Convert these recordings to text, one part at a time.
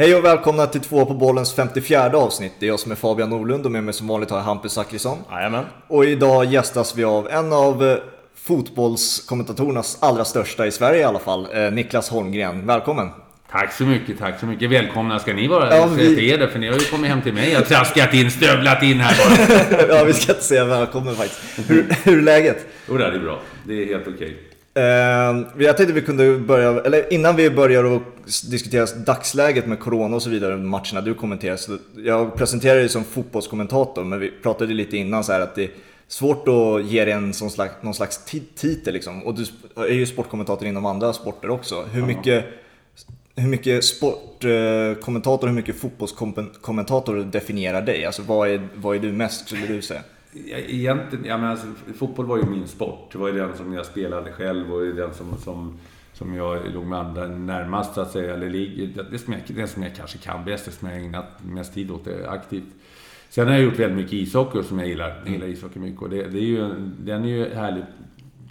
Hej och välkomna till två på bollens 54 avsnitt. Det är jag som är Fabian Norlund och med mig som vanligt har jag Hampus Zachrisson. Jajamän. Och idag gästas vi av en av eh, fotbollskommentatorernas allra största i Sverige i alla fall, eh, Niklas Holmgren. Välkommen! Tack så mycket, tack så mycket. Välkomna ska ni vara. Ja, vi- vi... er, för ni har ju kommit hem till mig. Jag har traskat in, stövlat in här bara. ja, vi ska inte säga välkommen faktiskt. Hur, hur är läget? Jo, det är bra. Det är helt okej. Eh, jag tänkte vi kunde börja, eller innan vi börjar att diskutera dagsläget med Corona och så vidare, matcherna du kommenterar. Så jag presenterar dig som fotbollskommentator, men vi pratade lite innan så här att det är svårt att ge dig en sån slags, någon slags ti- titel liksom. Och du är ju sportkommentator inom andra sporter också. Hur mycket, hur mycket sportkommentator, hur mycket fotbollskommentator definierar dig? Alltså vad är, vad är du mest skulle du säga? Egentligen, ja, men alltså, fotboll var ju min sport. Det var ju den som jag spelade själv och den som, som, som jag låg med andra närmast så att säga. Eller det, det, som jag, det som jag kanske kan bäst, det som jag ägnat mest tid åt aktivt. Sen har jag gjort väldigt mycket ishockey som jag gillar. Jag gillar ishockey mycket och det, det är ju, den är ju härlig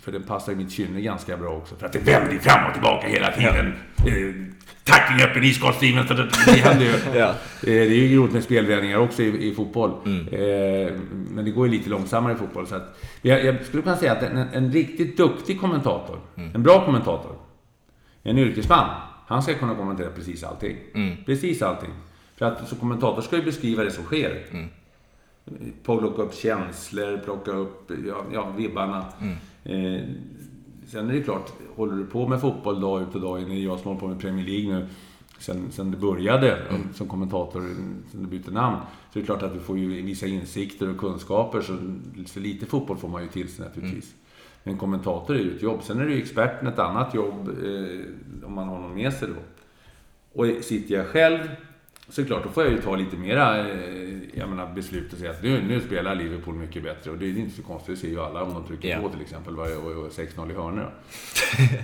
för den passar i mitt kynne ganska bra också. För att det vänder fram och tillbaka hela tiden. Eh, Tackling öppen iskottsdriven. så Det, händer ju. Ja. Det är ju roligt med spelvändningar också i, i fotboll. Eh, men det går ju lite långsammare i fotboll. Så att, jag, jag skulle kunna säga att en, en riktigt duktig kommentator, en bra kommentator, en yrkesman, han ska kunna kommentera precis allting. Precis allting. För att så kommentator ska ju beskriva det som sker. Plocka upp känslor, plocka upp ja, ja, vibbarna. Eh, sen är det klart, håller du på med fotboll dag ut och dag in, det är jag som håller på med Premier League nu, sen, sen det började som kommentator, sen du bytte namn, så är det klart att du får ju vissa insikter och kunskaper, så, så lite fotboll får man ju till sig naturligtvis. Men kommentator är ju ett jobb. Sen är det ju experten ett annat jobb, eh, om man har någon med sig då. Och sitter jag själv så är det klart, då får jag ju ta lite mera eh, jag menar, beslut och säga att nu, nu spelar Liverpool mycket bättre. Och det är inte så konstigt, det ser ju alla om de trycker Ja. på till exempel varje och, och 6-0 i hörnor.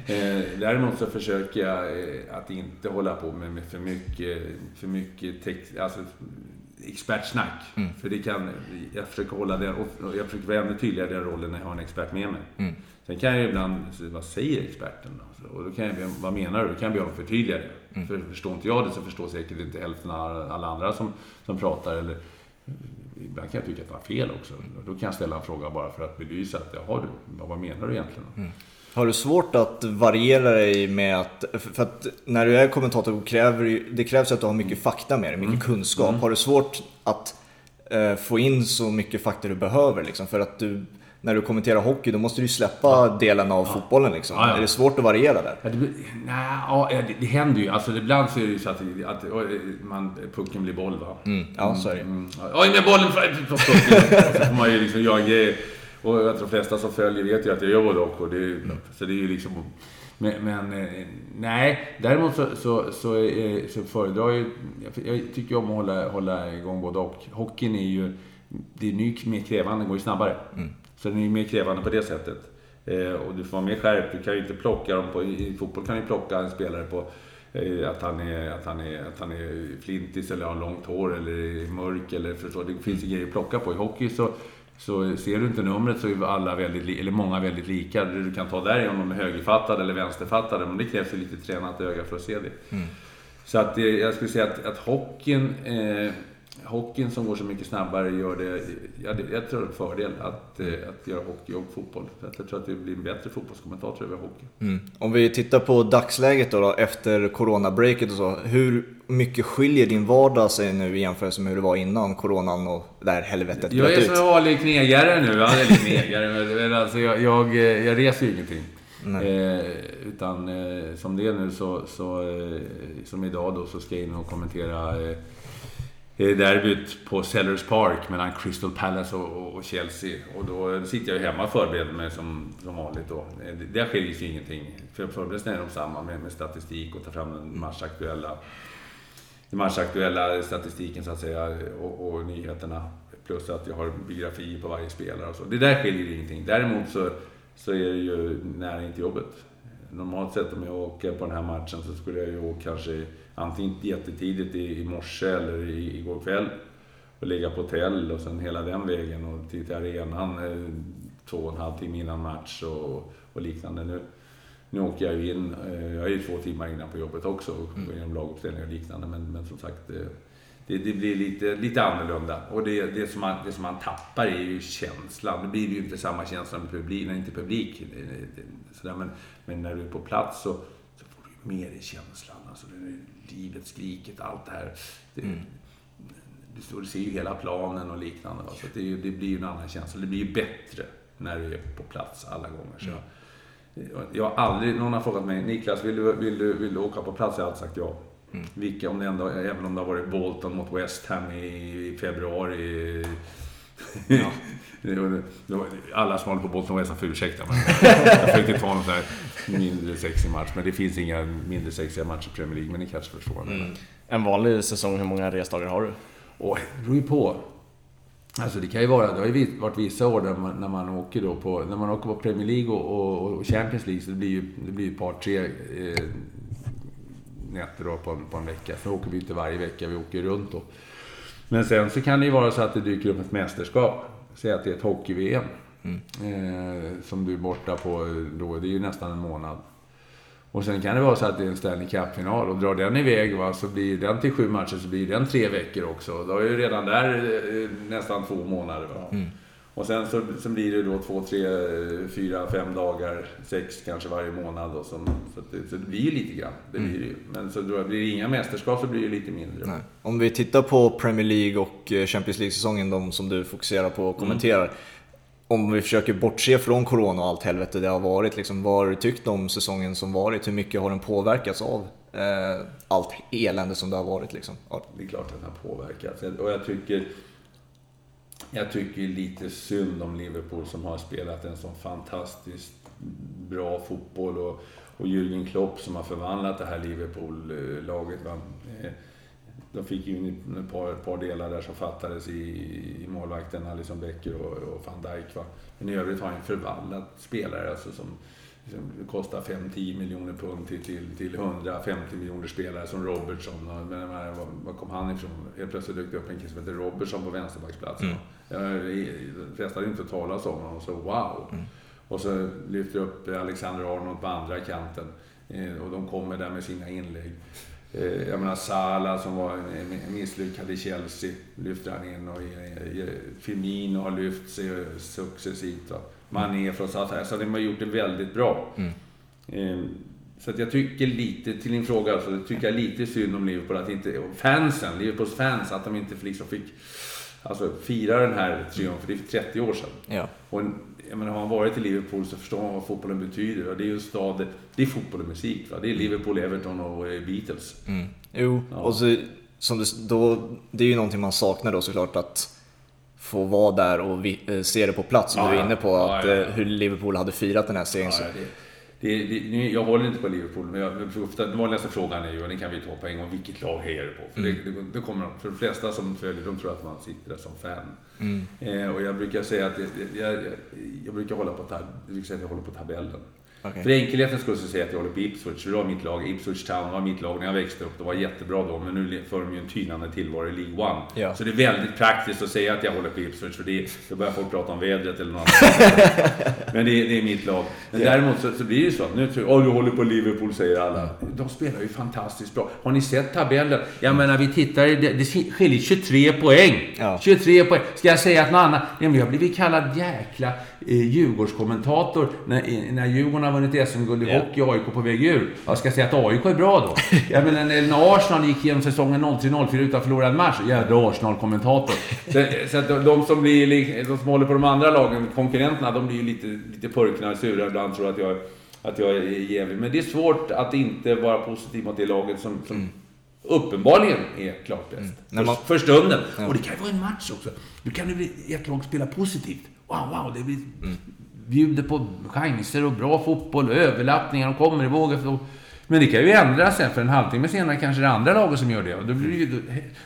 eh, däremot så försöker jag eh, att inte hålla på med, med för mycket, för mycket text, alltså, expertsnack. För det kan, jag försöker hålla den, och jag försöker vara ännu tydligare i den rollen när jag har en expert med mig. Sen kan jag ibland, vad säger experten? Och då kan jag vad menar du? Då kan jag be om förtydliga det. För förstår inte jag det så förstår säkert inte hälften av alla andra som, som pratar. Eller, ibland kan jag tycka att det var fel också. Då kan jag ställa en fråga bara för att belysa att, jaha du, vad- menar du egentligen? Har du svårt att variera dig med att, för att när du är kommentator kräver det krävs att du har mycket fakta med dig, mycket kunskap. Har du svårt att eh, få in så mycket fakta du behöver liksom? För att du, när du kommenterar hockey då måste du ju släppa delen av fotbollen liksom. Ja, ja. Är det svårt att variera där? Ja, det, nej, ja, det, det händer ju. Alltså, ibland så är det ju så att, att man, pucken blir boll. Va? Ja, så är det. Mm. Oj, med bollen från pucken. Och så får man ju liksom göra grejer. Och jag tror de flesta som följer vet ju att jag gör både och. och det, är- Så det är ju liksom... Men, men eh, nej, däremot så, så, så, eh, så föredrar jag ju... Jag, tycker ju om att hålla, hålla igång både och. Hockeyn är ju... Det är ju mer krävande, den går ju snabbare. Så den är mer krävande på det sättet. Eh, och du får vara mer skärpt. Du kan ju inte plocka dem på... I, fotboll kan du plocka en spelare på eh, att han, är, att, han är, att han är flintis eller har långt hår eller är mörk eller förstår Det finns ju grejer att plocka på. I hockey så, så ser du inte numret så är alla väldigt, eller många väldigt lika. Det du kan ta där är om de är högerfattade eller vänsterfattade. Men det krävs ju lite tränat öga för att se det. Så att jag skulle säga att, att hockeyn, eh, hockeyn som går så mycket snabbare gör det... Ja, det jag tror det är en fördel att, eh, att göra hockey och fotboll. För jag tror att det blir en bättre fotbollskommentator över hockey. Mm. Om vi tittar på dagsläget då, då efter coronabreaket och så. Hur mycket skiljer din vardag sig nu i jämförelse med hur det var innan coronan och det här helvetet Jag är ut? så vanlig knegare nu. Eller knegare, alltså jag, jag, eh, jag reser ju ingenting. Eh, utan eh, som det är nu så, så eh, som idag då, så ska jag in och kommentera eh, derbyt på Sellers Park mellan Crystal Palace och, och, Chelsea. Och då sitter jag ju hemma och förbereder mig som, som vanligt då. Det- Där skiljer sig ingenting. För förberedelserna är de samma med, med statistik och ta fram den matchaktuella den matchaktuella statistiken så att säga och, och nyheterna. Plus att jag har biografier på varje spelare och så. Det där skiljer ingenting. Däremot så, så är det ju nära inte jobbet. Normalt sett om jag åker på den här matchen så skulle jag ju åka kanske antingen jättetidigt i, i morse eller i, igår kväll och ligga på hotell och sen hela den vägen och till, till arenan. eh, två och en halv timme innan match och, och liknande. Nu, nu åker jag ju in, eh, jag är ju två timmar innan på jobbet också, och går igenom laguppställningar och liknande. Men, men som sagt, det, det, det blir lite, lite annorlunda. Och det, det, som man, det som man tappar är ju känslan. Det blir ju inte samma känsla med publik, när inte publik. Det, sådär. Men, men när du är på plats så, så får du mer i känslan. Alltså, det livet, skriket, allt det här. Det, Mm. du, du ser ju hela planen och liknande. Va? Så det, det blir ju en annan känsla. Det blir ju bättre när du är på plats alla gånger. Så jag, jag har aldrig, någon har frågat mig, Niklas vill du, vill du, vill du åka på plats? Jag har alltid sagt ja. Vilka, om det ändå, även om det har varit Bolton mot West Ham i, i februari. Ja. Det var- det var- Alla som håller på Bolton får ursäkta men jag försökte ta någon sån här mindre sexig match. Men det finns inga mindre sexiga matcher i Premier League, men ni kanske förstår. menar. En vanlig säsong, hur många resdagar har du? Och det beror ju på. Alltså det kan ju vara, det har ju varit vissa år där man, när man åker då på, när man åker på Premier League och, och, och Champions League så det blir ju, det blir ett par, tre eh, nätter då på, en- på en vecka. För åker vi inte varje vecka, vi åker runt då. Men sen så kan det ju vara så att det dyker upp ett mästerskap. Säg att det är ett hockey-VM. Eh, som du är borta på då, det är ju nästan en månad. Och sen kan det vara så att det är en Stanley Cup-final och drar den iväg va, så blir den till sju matcher så blir den tre veckor också. Då är ju redan där eh, nästan två månader. Va? Och sen så, så blir det då två, tre, fyra, fem dagar, sex kanske varje månad. Och som, så, det, så det blir ju lite grann. Det blir det ju. Men så då blir det inga mästerskap så blir det lite mindre. Nej. Om vi tittar på Premier League och eh, Champions League-säsongen, de som du fokuserar på och kommenterar. Om vi försöker bortse från Corona och allt helvete det har varit, liksom, vad har du tyckt om säsongen som varit? Hur mycket har den påverkats av eh, allt elände som det har varit? Liksom? Ja. Det är klart att den har påverkat. Och jag tycker, jag tycker lite synd om Liverpool som har spelat en sån fantastiskt bra fotboll och, och Jürgen Klopp som har förvandlat det här Liverpool-laget. Eh, de fick ju in ett par, ett par delar där som fattades i, i målvakten, Alisson Becker och, och van Dijk. Va? Men i övrigt har han förvandlat spelare alltså som, som kostar 5-10 miljoner pund till, till, till 150 miljoner spelare som Robertson. Och, men, var, var kom han ifrån? Helt plötsligt dök det upp en kille som heter Robertson på vänsterbacksplatsen. Jag, de flesta hade inte talat om honom, så wow. Och så lyfter upp Alexander Arnold på andra kanten. Eh, och de kommer där med sina inlägg. Eh, Jag menar Sala som var misslyckad i Chelsea lyfter han in och eh, Firmino har lyft sig successivt. Va. Mané från Southampton. Så de har gjort det väldigt bra. Eh, Så att jag tycker lite, till din fråga, alltså, jag tycker jag lite synd om Liverpool att inte, fansen, Liverpools fans, att de inte liksom fick alltså, fira den här triumfen. Det är 30 år sedan. Ja. Och jag menar, har man varit i Liverpool så förstår man vad fotbollen betyder. Och det är ju en stad, det är fotboll och musik. Va? Det är Liverpool, Everton och eh, Beatles. Mm. Jo, Ja. och så, som det, då, det är ju någonting man saknar då såklart att få vara där och vi, eh, se det på plats som Ja, du är inne på. Att, ja, eh, hur Liverpool hade firat den här så- det, det, jag håller inte på Liverpool, men jag, ofta, den vanligaste frågan är ju, och den kan vi ta på en gång, vilket lag hejar du på? För, det, det, det kommer, för de flesta som följer, de tror att man sitter där som fan. Eh, och jag brukar säga att jag, jag, jag, jag brukar hålla på, tab, jag brukar säga att jag håller på tabellen. Okej. För enkelhetens skull så säger jag att jag håller på Ipswich, för det var mitt lag. Ipswich Town var mitt lag när jag växte upp. Det var jättebra då, men nu för de ju en tynande tillvaro i League One. Ja. Så det är väldigt praktiskt att säga att jag håller på Ipswich, för det, då börjar folk prata om vädret eller något annat. Men det, det är mitt lag. Men däremot så, så blir det ju så att nu tror jag, du håller på Liverpool säger alla. De spelar ju fantastiskt bra. Har ni sett tabellen? Jag menar vi tittar, det, det skiljer 23 poäng. Ja. 23 poäng. Ska jag säga att något annat? Nej, men jag har blivit kallad jäkla eh, Djurgårdskommentator när, när Djurgården vunnit SM-guld i Ja. hockey och AIK på väg ur. Jag ska säga att AIK är bra då. Jag menar när Arsenal gick igenom säsongen 03-04 utan förlorad match. Jädra Arsenal-kommentator. Så, att de, som blir, li- de som håller på de andra lagen, konkurrenterna, de blir ju lite, lite purkna och sura ibland tror att jag, att jag är jävlig. Men det är svårt att inte vara positiv mot det laget som, som uppenbarligen är klart bäst. När man- För, stunden. Och det kan ju vara en match också. Nu kan det bli ett lag spela positivt. Wow, wow, det blir... Bjuder på chanser och bra fotboll, överlappningar, de kommer ihåg efter... Men det kan ju ändras sen, för en halvtimme senare kanske det är andra laget som gör det. Och då, blir det, ju,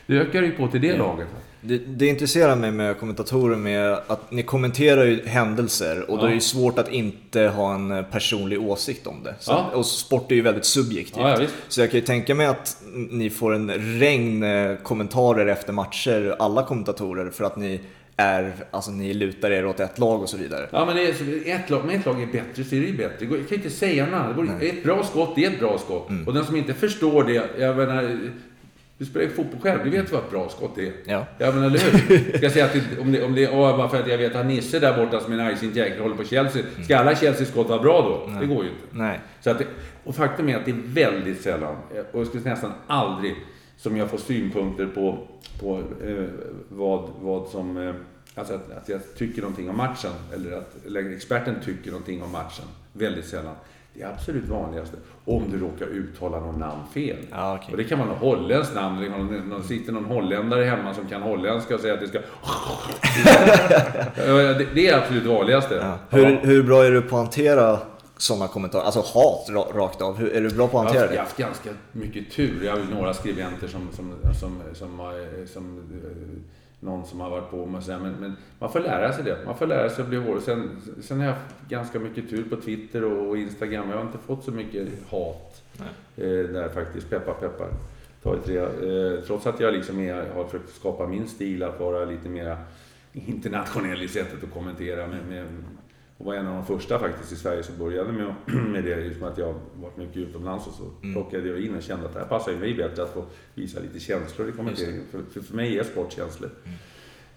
då ökar det ju på till det laget. Det, det intresserar mig med kommentatorer med att ni kommenterar ju händelser och då är det svårt att inte ha en personlig åsikt om det. Så, Ja. Och sport är ju väldigt subjektivt. Ja, ja, så jag kan ju tänka mig att ni får en regn eh, kommentarer efter matcher, alla kommentatorer, för att ni är, alltså ni lutar er åt ett lag och så vidare. Ja, men det är, ett lag, om ett lag är bättre så är det ju bättre. Jag kan inte säga något annat. Ett bra skott, är ett bra skott. Mm. Och den som inte förstår det, jag menar, du spelar ju fotboll själv, du vet vad ett bra skott är. Ja. Ja, men eller hur? Ska jag säga att det, om det, om det åh, bara för att jag vet att Nisse där borta som är en argsint jäkel håller på Chelsea. Ska alla Chelseas skott vara bra då? Det går ju inte. Nej. Så att det, och faktum är att det är väldigt sällan, och jag skulle nästan aldrig, som jag får synpunkter på, på eh, vad, vad som... Eh, alltså att, att jag tycker någonting om matchen, eller att eller experten tycker någonting om matchen. Väldigt sällan. Det är absolut vanligaste. Om du råkar uttala någon namn fel. Ja, okej. Och det kan vara något holländskt namn, eller någon, någon, sitter någon holländare hemma som kan holländska och säger att det ska... Det, det är absolut vanligaste. Ja. Hur, hur bra är du på att hantera sådana kommentarer? Alltså hat ra- rakt av. Hur, är du bra på att Jag har hantera haft, det? jag har haft ganska mycket tur. Jag har några skribenter som, som, som, som, har- som, eh, någon som har varit på mig och här, men, men man får lära sig det. Man får lära sig att bli hård. Sen, sen har jag haft ganska mycket tur på Twitter och Instagram. Jag har inte fått så mycket hat eh, där faktiskt. Peppar, peppar. Tagit det. Eh, trots att jag liksom är, har försökt skapa min stil att vara lite mer internationell i sättet att kommentera. Med, med, och var en av de första faktiskt i Sverige som började med, med det. Just med att jag varit mycket utomlands och så plockade jag in och kände att det här passar ju mig bättre att få visa lite känslor i kommenteringen. För, för, för mig är sport känslor.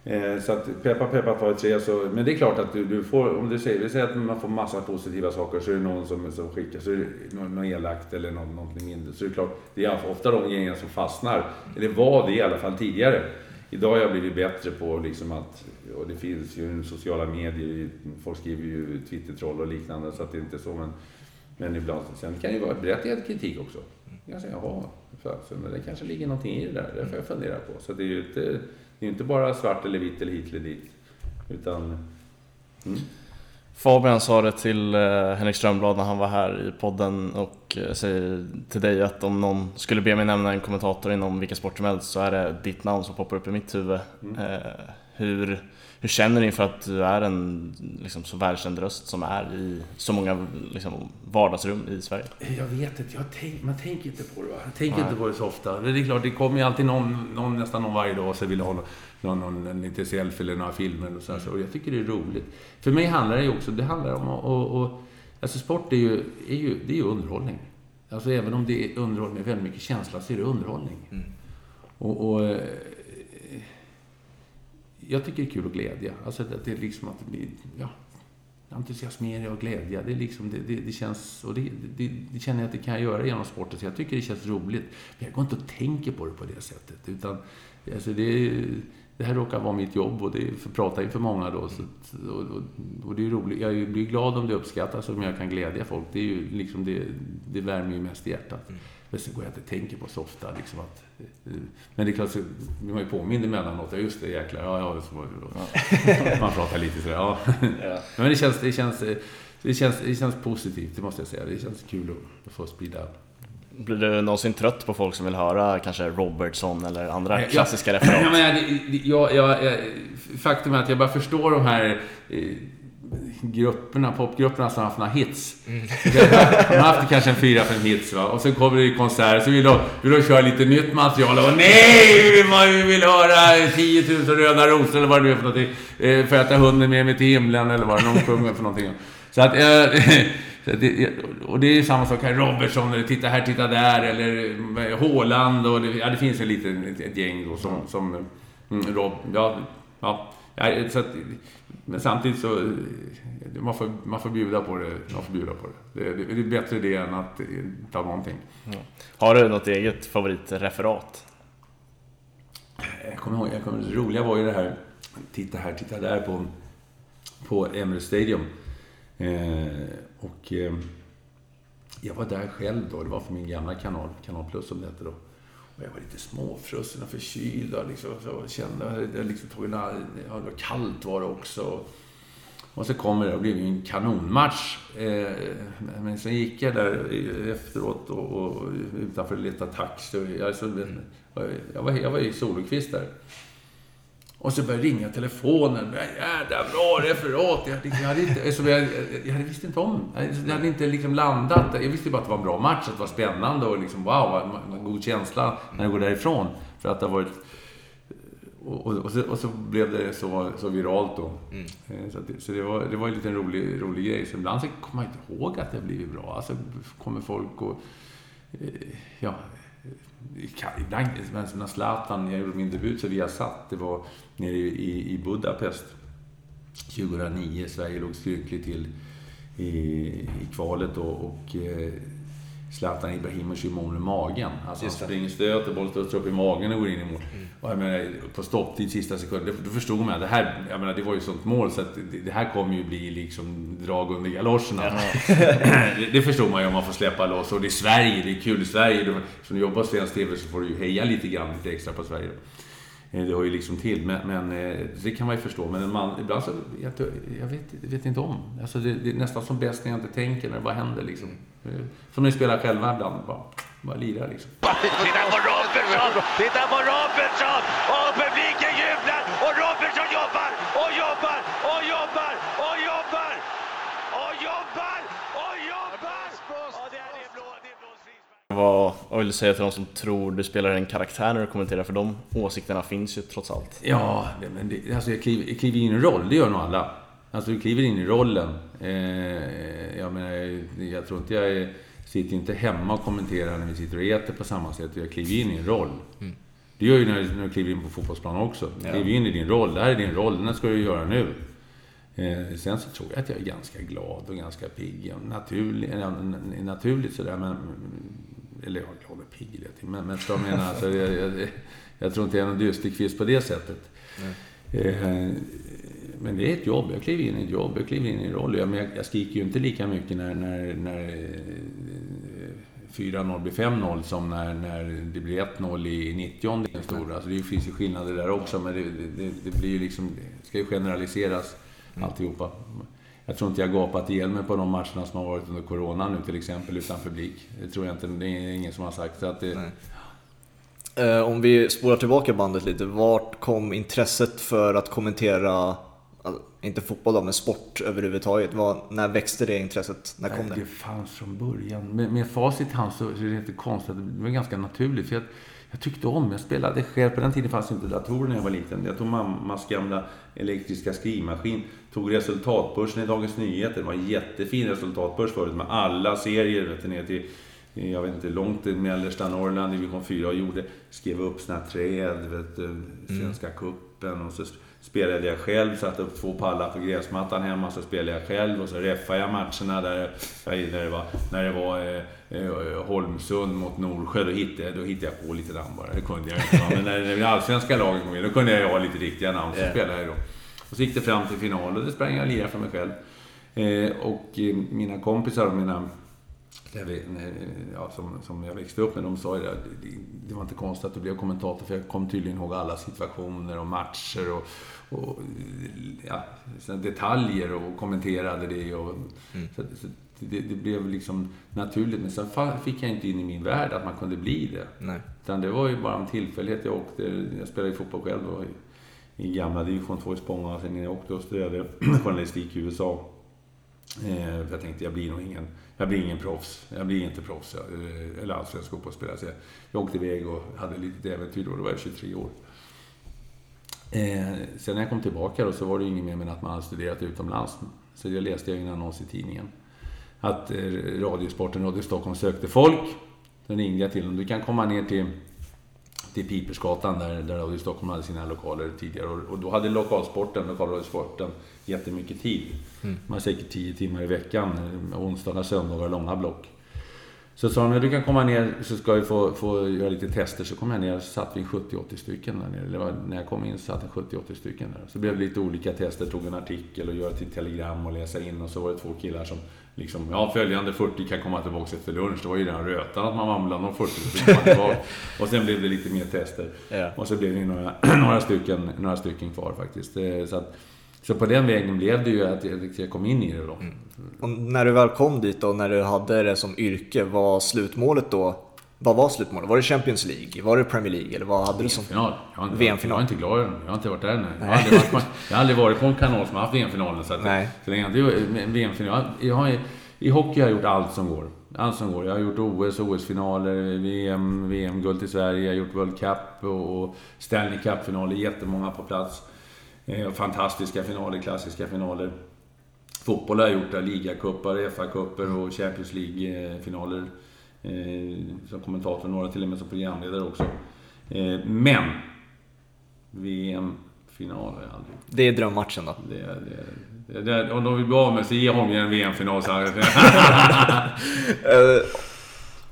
Eh, så att peppa peppa ta ett tre så, men det är klart att du, du får, om du säger, vi säger att man får massa positiva saker så är det någon som, som skickar, så är det någon, någon elakt eller någon, någonting mindre. Så är det klart, det är ofta de gängen som fastnar. Eller var det i alla fall tidigare. Idag har jag blivit bättre på liksom att, och det finns ju sociala medier, folk skriver ju Twitter-troll och liknande så att det inte är så men, men ibland, sen kan det ju vara berättigad kritik också. Jag säger, jaha, fasen, det kanske ligger någonting i det där, det får jag fundera på. Så det är ju inte, det är inte bara svart eller vitt eller hit eller dit. Utan, mm. Fabian sa det till eh, Henrik Strömblad när han var här i podden och eh, säger till dig att om någon skulle be mig nämna en kommentator inom vilken sport som helst så är det ditt namn som poppar upp i mitt huvud. Eh, hur, hur känner ni för att du är en liksom, så välkänd röst som är i så många liksom, vardagsrum i Sverige? Jag vet inte, jag tänk, man tänker inte på det va? Jag tänker inte på det så ofta. Det är klart, det kommer ju alltid någon, någon nästan någon varje dag och så vill ha någon, någon, någon en liten selfie eller några filmer och så. Och jag tycker det är roligt. För mig handlar det ju också, det handlar om att... Och, och, alltså sport är ju, är ju, det är ju underhållning. Alltså även om det är underhållning med väldigt mycket känsla så är det underhållning. Och, och eh, jag tycker det är kul att glädja. Alltså att det är liksom att det blir, ja, entusiasmera och glädja. Det, är liksom, det, det, det känns, och det, det, det känner jag att det kan jag göra genom sporten. Så jag tycker det känns roligt. Men jag går inte och tänker på det på det sättet. Utan, alltså det, det här råkar vara mitt jobb och det är för att prata inför många då. Så, och, och, och det är roligt. Jag blir glad om det uppskattas och om jag kan glädja folk. Det, är ju liksom det, det värmer ju mest i hjärtat. Men sen går jag inte och tänker på så ofta. Liksom att, eh, men det är klart, så blir man ju påmind emellanåt. Ja, just det, jäklar. Ja, ja, så då. Man pratar lite sådär, ja. Men det känns, det, känns, det, känns, det känns positivt, det måste jag säga. Det känns kul att, att få sprida. Blir du någonsin trött på folk som vill höra kanske Robertson eller andra Ja, klassiska Ja, referat? men jag, det- jag, jag, jag, faktum är att jag bara förstår de här eh, grupperna, popgrupperna som har haft några hits. De har haft kanske en fyra, fem hits va? och sen kommer det i konsert så vill de, vill de köra lite nytt material och nej, vi vill, vi vill höra 10 000 röda rosor eller vad det nu är för någonting. För att ta hunden med mig till himlen eller vad någon sjunger för någonting. Så att, eh, så att det, och det är samma sak här, Robertson, eller titta här, titta där, eller eh, Haaland och det, ja, det finns en liten, ett, ett gäng då som, som mm, Rob, ja, ja, så att, men samtidigt så, eh, man får, man får bjuda på det, man får bjuda på det. Det, det, det är bättre det än att eh, ta någonting. Har du något eget favoritreferat? Jag kommer ihåg, jag kommer, det roliga var ju det här, titta här, titta där på, på Emirates Stadium. Eh, och eh, jag var där själv då, det var för min gamla kanal, Kanal Plus som det hette då. Och jag var lite småfrusen och förkyld och liksom, så kände, jag liksom tog en, ja, det var kallt var det också. Och så kommer det, och blev ju en kanonmatch. Eh, men sen gick jag där efteråt och, och utanför och letade taxi. Jag, så, jag, var, jag var i Solokvist där. Och så började ringa telefonen. Jädra bra referat! Jag, liksom, jag, hade inte, alltså, jag, jag hade visste inte om. Jag hade inte liksom landat. Jag visste bara att det var en bra match, att det var spännande och liksom wow, vad god känsla när jag går därifrån. För att det har varit... och, och, och, så, och så blev det så, så viralt då. Mm. Så, det, så det, var, det var en liten rolig, rolig grej. Så ibland så kommer man inte ihåg att det har blivit bra. Alltså kommer folk och... Ja, ibland, när Zlatan, jag gjorde min debut så via satt, det var nere i, i Budapest 2009. Sverige låg styrkligt till i, i kvalet då. och eh, Zlatan Ibrahimovic gör mål med magen. Alltså han springer stöter, bollen stöter upp i magen och går in i mål. Mm. Och jag menar, på stopptid sista sekunden, då förstod man det här, jag menar, det var ju sånt mål så att det, här kommer ju bli liksom drag under galoscherna. Ja. det, det, förstod man ju om man får släppa loss. Och det är Sverige, det är kul i Sverige. Som du jobbar på Svensk TV så får du ju heja lite grann, lite extra på Sverige. Eh, Eh, det hör ju liksom till, men, men eh, det kan man ju förstå. Men man, ibland så, jag, jag vet, vet, inte om. Alltså det, det, är nästan som bäst när jag inte tänker, när det bara händer liksom. Eh, som ni spelar själva ibland, bara, bara lirar liksom. Titta på Robertson! Titta på Robertson! Och publiken jublar! Och Robertson jobbar! Och jobbar! Och jobbar! Och jobbar! Och jobbar! Och jobbar! Och det är blå, det är blå vad, vad vill du säga till de som tror du spelar en karaktär när du kommenterar? För de åsikterna finns ju trots allt. Ja, men det, alltså jag kliver, jag kliver in i en roll, det gör nog alla. Alltså du kliver in i rollen. Eh, jag menar, jag tror inte jag är, sitter inte hemma och kommenterar när vi sitter och äter på samma sätt. Jag kliver in i en roll. Mm. Det gör ju när, när du kliver in på fotbollsplan också. Du kliver in i din roll. Det här är din roll, den här ska du göra nu. Eh, sen så tror jag att jag är ganska glad och ganska pigg. Naturlig, naturligt sådär, men eller jag är glad och pigg det men, men jag menar, alltså, jag, jag, jag, tror inte jag är någon dysterkvist på det sättet. Eh, men det är ett jobb. Jag kliver in i ett jobb, jag kliver in i en roll. Jag, jag, jag skriker ju inte lika mycket när, när, när 4-0 blir 5-0 som när, när det blir 1-0 i 90 den stora. Alltså det finns ju skillnader där också, men det, det, det blir ju liksom, det ska ju generaliseras mm. alltihopa. Jag tror inte jag gapat ihjäl mig på de matcherna som har varit under Corona nu till exempel, utan publik. Det tror jag inte. Det är ingen som har sagt. Så att det... Eh, om vi spolar tillbaka bandet lite. Vart kom intresset för att kommentera, inte fotboll då, men sport överhuvudtaget? Var, när växte det intresset? När kom det? Det fanns från början. Med, med facit hand så är det inte konstigt. Det var ganska naturligt. För jag, jag tyckte om, jag spelade själv. På den tiden fanns inte datorer när jag var liten. Jag tog mammas gamla elektriska skrivmaskin. Tog resultatbörsen i Dagens Nyheter. Det var en jättefin resultatbörs förut med alla serier vet du, ner till jag vet inte, långt i mellersta Norrland, division 4 och gjorde, skrev upp såna här träd, vet du, Svenska mm. kuppen och så spelade jag själv, satte upp två pallar på gräsmattan hemma, så spelade jag själv och så reffade jag matcherna där, när det var, när det var eh, Holmsund mot Norsjö, då hittade, jag, då hittade jag på lite namn bara. Det kunde jag inte. Men när, när det allsvenska laget kom in, då kunde jag ha lite riktiga namn, så yeah. spelade jag då. Och så gick det fram till final och det sprang jag lirade för mig själv. Eh, och eh, mina kompisar och mina vi, ja, som, som jag växte upp med, de sa ju det, det, det var inte konstigt att du blev kommentator för jag kom tydligen ihåg alla situationer och matcher och, och ja, detaljer och kommenterade det. Och, mm. så, så det, det, blev liksom naturligt. Men sen fick jag inte in i min värld att man kunde bli det. Nej. Utan det var ju bara en tillfällighet. Jag åkte, jag spelade ju fotboll själv då, i, i gamla division 2 i Spånga. Sen jag åkte och studerade journalistik i USA. Eh, jag tänkte, jag blir nog ingen, jag blir ingen proffs. Jag blir inte proffs, eh, eller allsvensk fotbollsspelare. Så jag, jag åkte iväg och hade lite äventyr då. Då var jag 23 år. Eh, sen när jag kom tillbaka då så var det inget mer än att man hade studerat utomlands. Så jag läste jag en annons i tidningen. Att eh, Radiosporten, Radio Stockholm sökte folk. Då ringde jag till dem. Du kan komma ner till, till Pipersgatan där, där Radio Stockholm hade sina lokaler tidigare. Och, och då hade lokalsporten, lokalradiosporten, jättemycket tid. Mm. Man säkert tio timmar i veckan, onsdagar, söndagar, långa block. Så sa de, du kan komma ner så ska vi få, få göra lite tester. Så kom jag ner och satt vi 70-80 stycken där nere. Var, när jag kom in så satt 70-80 stycken där. Så blev det lite olika tester, tog en artikel och göra till telegram och läsa in. Och så var det två killar som liksom, ja följande 40 kan komma tillbaka efter lunch. Det var ju den rötan att man var bland de 40 Och sen blev det lite mer tester. Ja. Och så blev det några, några, stycken, några stycken kvar faktiskt. Eh, så att, så på den vägen blev det ju att jag kom in i det då. Mm. Och när du väl kom dit och när du hade det som yrke, var slutmålet då? Vad var slutmålet? Var det Champions League? Var det Premier League? Eller vad hade du som... VM-final. Jag, VM-final. jag är inte glad Jag har inte varit där ännu. Jag, har aldrig varit, jag har aldrig varit på en kanal som har haft VM-finalen. Så, att, Nej. så länge VM-final. Jag har, I hockey har jag gjort allt som går. allt som går. Jag har gjort OS, OS-finaler, VM, VM-guld till Sverige, jag har gjort World Cup och Stanley Cup-finaler, jättemånga på plats. Eh, fantastiska finaler, klassiska finaler. Fotboll har jag gjort, där, ligacuper, FA-cuper och Champions League-finaler. Eh, som kommentator, några till och med som programledare också. Eh, men VM-final har jag aldrig Det är drömmatchen då? det, det, det, det, om de vill bli av med så ge honom en VM-final så här. Eh,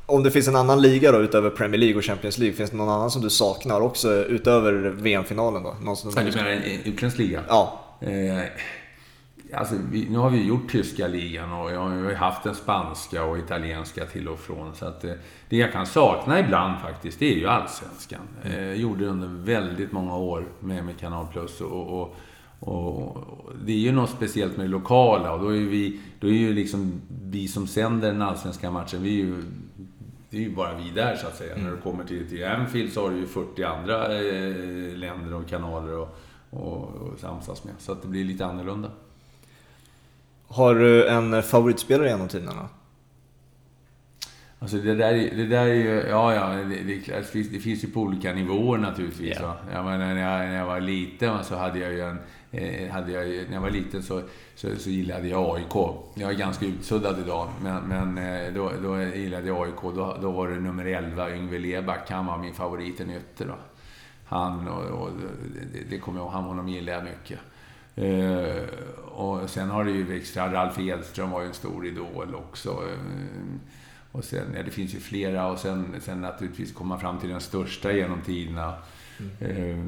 om det finns en annan liga då utöver Premier League och Champions League, finns det någon annan som du saknar också utöver VM-finalen då? Någon som Du menar en utländsk liga? Ja. Eh, alltså, vi, nu har vi gjort tyska ligan och jag har ju haft den spanska och italienska till och från. Så att, eh, det jag kan sakna ibland faktiskt, det är ju allsvenskan. Eh, jag gjorde det under väldigt många år med, med Kanal Plus. Och, och, och, det är ju något speciellt med det lokala och då är vi, då är ju liksom vi som sänder den allsvenska matchen, vi är ju det är ju bara vi där så att säga. När du kommer till, till Anfield så har du ju 40 andra eh, länder och kanaler och, och, och samsas med. Så att det blir lite annorlunda. Har du en favoritspelare genom tiderna? Alltså det där, är- det där är ju, ja ja, det, det, finns, det finns ju på olika nivåer naturligtvis. Ja. va. Jag menar, när, jag, när jag var liten så hade jag ju en, eh, hade jag, när jag var liten så, så, så gillade jag AIK. Jag är ganska utsuddad idag, men, men eh, då, då gillade jag AIK. Då, då var det nummer 11, Yngve Leback. Han var min favorit i ytter då. Han, och, och det, det kommer jag ihåg, han honom gillade jag mycket. Eh, och sen har det ju växt Ralf Edström var ju en stor idol också. Eh, och sen, ja, det finns ju flera och sen, sen naturligtvis komma fram till den största genom tiderna. Eh,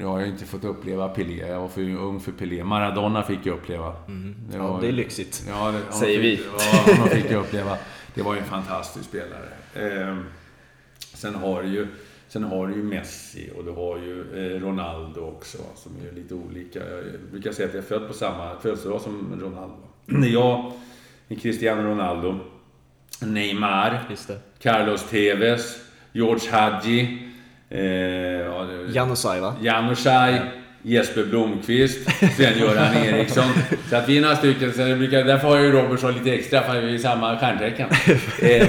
jag har ju inte fått uppleva Pelé, jag var för ung för Pelé. Maradona fick jag uppleva. Det Ja, var- det är lyxigt. Ja, det, Säger fick, vi. Ja, honom fick jag uppleva. Det var ju en fantastisk spelare. Eh, sen har du ju Sen har du ju Messi och du har ju eh, Ronaldo också, som är lite olika. Jag brukar säga att jag är född på samma födelsedag som Ronaldo. När jag Cristiano Ronaldo, Neymar. Carlos Tevez, George Hadji, eh, ja, det- Janusaj va? Janusaj, Jesper Blomqvist, Sven-Göran Eriksson. Så att vi är några stycken, så brukar, därför har jag ju Robertson lite extra, för vi är samma stjärntecken. Eh,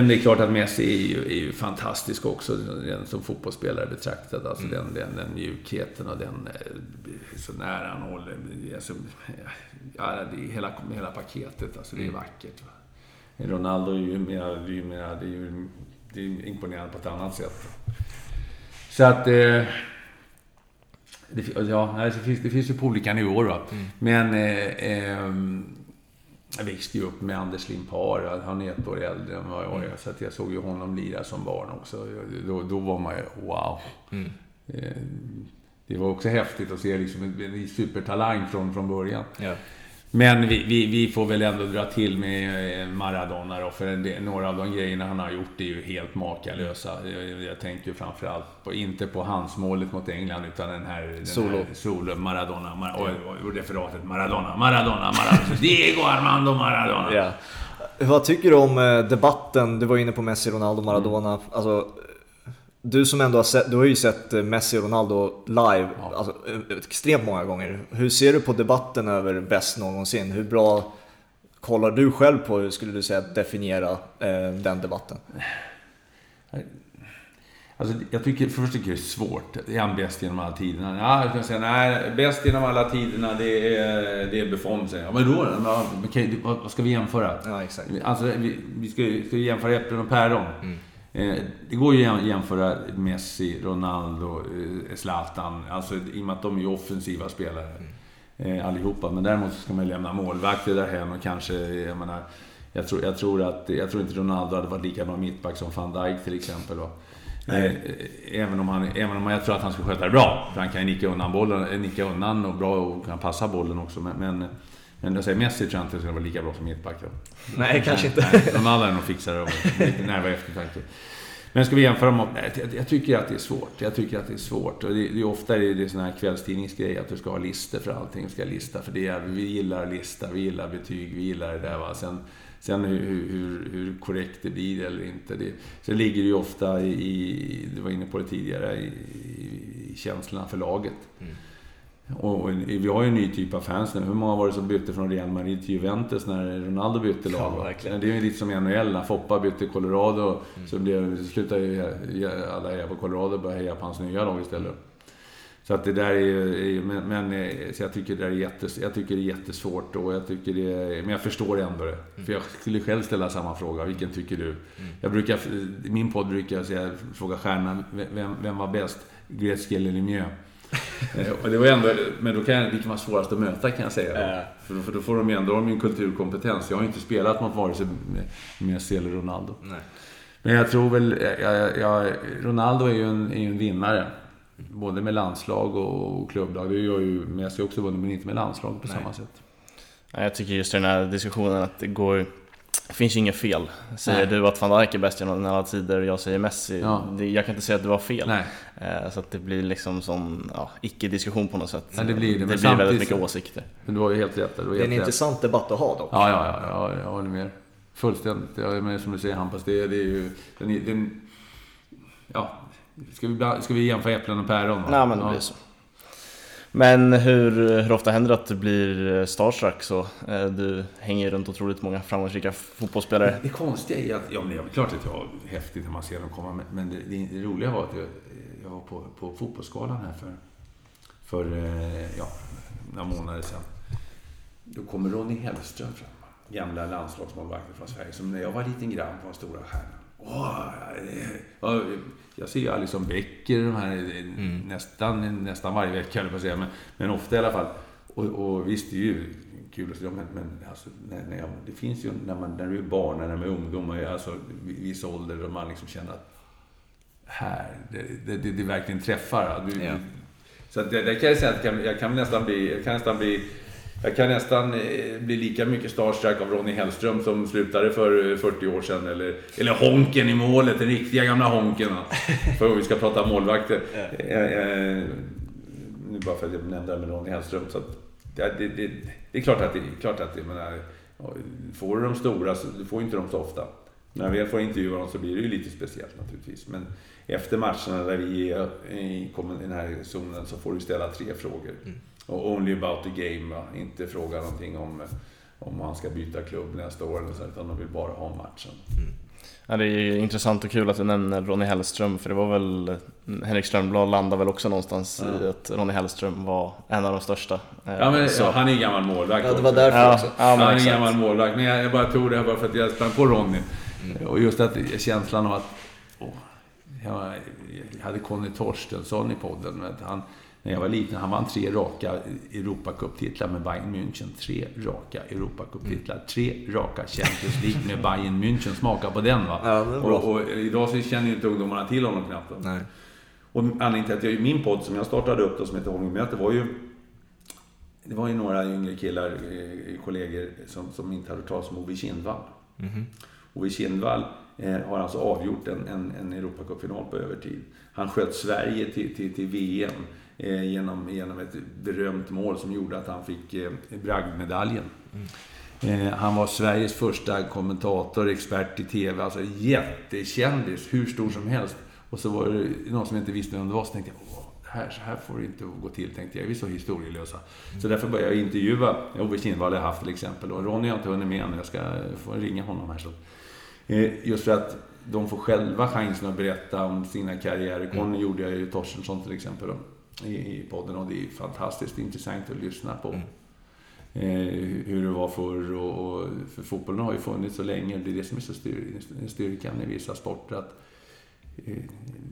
men det är klart att Messi är ju, är ju fantastisk också, som fotbollsspelare betraktad. Alltså den, den, den mjukheten och den eh, så nära han håller. Alltså, ja, det är hela, hela paketet, alltså det är vackert. Va? Ronaldo är ju mera, det är ju mera, det är ju det är imponerande på ett annat sätt. Så att... Eh, det, ja, det, finns, det finns ju på olika nivåer. Va? Men eh, ehm, jag växte ju upp med Anders Limpar. Han är ett år äldre än vad jag är. Så att jag såg ju honom lira som barn också. Då, då var man ju wow. Eh, det var också häftigt att se liksom en, en supertalang från, från början. Ja. Men vi, vi, vi får väl ändå dra till med eh, Maradona då, för del, några av de grejerna han har gjort är ju helt makalösa. Jag, jag tänker ju framförallt på, inte på hans målet mot England, utan den här... Den Solo. Här, solo, Maradona, Mar och, och referatet Maradona, Maradona, Maradona. Diego Armando Maradona. Ja. Vad tycker du om eh, debatten? Du var inne på Messi, Ronaldo, Maradona. Alltså, du som ändå har sett, du har ju sett eh, Messi och Ronaldo live alltså, eh, extremt många gånger. Hur ser du på debatten över bäst någonsin? Hur bra kollar du själv på, hur skulle du säga, definiera eh, den debatten? Alltså, jag tycker, först tycker jag det är svårt. Är han bäst genom alla tiderna? Ja, jag kan säga nej, bäst genom alla tiderna det är, det är Buffon, säger jag. Men då? Ja, okej, vad, ska vi jämföra? Ja, exakt. Alltså, vi, vi ska, ju- ska jämföra äpplen och päron. Eh, det går ju att jämföra Messi, Ronaldo, eh, Zlatan. Alltså, I och med att de är offensiva spelare. Eh, allihopa. Men däremot ska man lämna målvakter därhen och kanske, jag menar... Jag tror, jag, tror att, jag tror inte Ronaldo hade varit lika bra mittback som van Dijk till exempel. Eh, även, om han, även om jag tror att han skulle sköta det bra. För han kan ju nicka undan bollen, eh, nicka undan och bra och kan passa bollen också. Men, men, men jag säger Messi tror jag inte skulle vara lika bra som mittback. Då. Nej, kanske inte. Nej, de andra är nog fixare och lite närmare eftertanke. Men ska vi jämföra dem? Jag, tycker att det är svårt. Jag tycker att det är svårt. Och det, det är ofta det, det är sån här kvällstidningsgrej att du ska ha listor för allting. Du ska lista för det. Vi gillar lista, vi gillar betyg, vi gillar det där. Va? Sen, sen hur, hur, hur korrekt det blir eller inte. Det, så ligger det ju ofta i, du var inne på det tidigare, i, i, i för laget. Och, och vi har ju en ny typ av fans nu. Hur många var det som bytte från Real Madrid till Juventus när Ronaldo bytte lag? Ja, verkligen. det är ju lite som i NHL när Foppa bytte Colorado. Mm. Så blev, slutade alla heja på Colorado och började heja på hans nya lag istället. Så att det där är ju... Men, men eh, så jag tycker det är jättes, jag tycker det är jättesvårt och jag tycker det är, Men jag förstår ändå det. Mm. För jag skulle själv ställa samma fråga. Vilken tycker du? Mm. Jag brukar... I min podd brukar jag säga, fråga stjärnan, vem, vem var bäst? Gretzky eller Lemieux? Eh, och det var ändå, men då kan jag, det kan vara svårast att möta kan jag säga. Äh. För, då, för då får de ju ändå min kulturkompetens. Jag har ju inte spelat mot vare sig Messi eller Ronaldo. Nej. Men jag tror väl, jag, jag, Ronaldo är ju en, är en vinnare. Både med landslag och klubblag. Det gör ju Messi också vunnit, men inte med landslag på Nej. samma sätt. Jag tycker just i den här diskussionen att det går det finns ju inget fel. Säger Nej. du att van Dijk är bäst genom alla tider och jag säger Messi. Ja. Det, jag kan inte säga att du har fel. Nej. Eh, så att det blir liksom sån ja, icke-diskussion på något sätt. Nej, det blir det. det blir väldigt mycket åsikter. Men du har ju helt rätt. Det, är en intressant debatt att ha dock. Ja, ja, ja, ja jag håller med. Fullständigt. Ja, men som du säger Hampus, det, det är ju... Den, den, ja, ska vi, ska vi jämföra äpplen och päron? Nej, men det blir så. Men hur, hur ofta händer det att du blir eh, starstruck så? Eh, du hänger runt otroligt många framgångsrika fotbollsspelare. Det konstiga är att, ja men det är klart att jag är häftigt när man ser dem komma, men det, det, det roliga var att jag, jag var på, på fotbollsskalan här för, för eh, ja, några månader sedan. Då kommer Ronny Hellström fram, gamla landslagsmålvakten från Sverige, som när jag var liten grabb var stora stjärnan. Åh, jag ser ju Alison Becker de här, mm. nästan, nästan varje vecka, eller på säga, men, men ofta i alla fall. Och, och visst, det är ju kul att se dem, men, men alltså, när, när jag, det finns ju när, man, när du är barn, när man är ungdom, alltså viss ålder, och man liksom känner att här, det, det, det, det verkligen träffar. Du, ja. Så att det, det kan jag säga att jag kan, jag kan nästan bli, jag kan nästan bli jag kan nästan eh, bli lika mycket starstruck av Ronny Hellström som slutade för 40 år sedan. Eller, eller Honken i målet, den riktiga gamla Honken. För vi ska prata målvakter. Ja. nu bara för att jag nämnde det med Ronny Hellström. Så det, det, det, det, är klart att det, klart att det menar, får du de stora så du får inte dem så ofta. När jag väl får intervjua dem så blir det ju lite speciellt naturligtvis. Men efter matcherna där vi är i den här zonen så får du ställa tre frågor. Mm. Och only about the game, va? inte fråga någonting om, om han ska byta klubb nästa år eller så, utan de vill bara ha matchen. Mm. Ja, det är intressant och kul att du nämner Ronny Hellström, för det var väl Henrik Strömblad landade väl också någonstans ja. i att Ronny Hellström var en av de största. Ja, men, ja, han är gammal målvakt Ja, det var därför ja, också. Ja, han är gammal målvakt, men jag, jag, bara tog det här bara för att jag sprang på Ronny. Mm. Och just att känslan av att... Oh, jag, hade Conny Torstensson i podden. Han, när jag var liten. Han vann tre raka Europacuptitlar med Bayern München. Tre raka Europacuptitlar. Tre raka Champions League med Bayern München. Smaka på den va. Ja, och, och, idag så känner ju inte ungdomarna till honom knappt. Då. Nej. Och anledningen till att jag, min podd som jag startade upp då, som heter Holmingmöte var ju det var ju några yngre killar, eh, kollegor, som, som inte hade talat om Ove Kindvall. Mm. Ove Kindvall eh, har alltså avgjort en, en, en Europacupfinal på övertid. Han sköt Sverige till, till, till VM eh, genom, genom ett berömt mål som gjorde att han fick eh, bragdmedaljen. Mm. Eh, han var Sveriges första kommentator, expert i TV, alltså jättekändis, hur stor som helst. Och så var det någon som inte visste vem det var, så tänkte jag, här, så här får det inte gå till, tänkte jag. Vi är så historielösa. Mm. Så därför började jag intervjua Ove Kindvall, haft till exempel. Och Ronny har inte hunnit med än, jag ska få ringa honom här. Så. Eh, just för att de får själva chansen att berätta om sina karriärer. Conny mm. gjorde jag ju Torstensson till exempel. Då i, podden och det är fantastiskt intressant att lyssna på. Mm. Eh, hur det var förr och, och, för fotbollen har ju funnits så länge. Det är det som är så styr, styrkan i vissa sporter. Att, eh,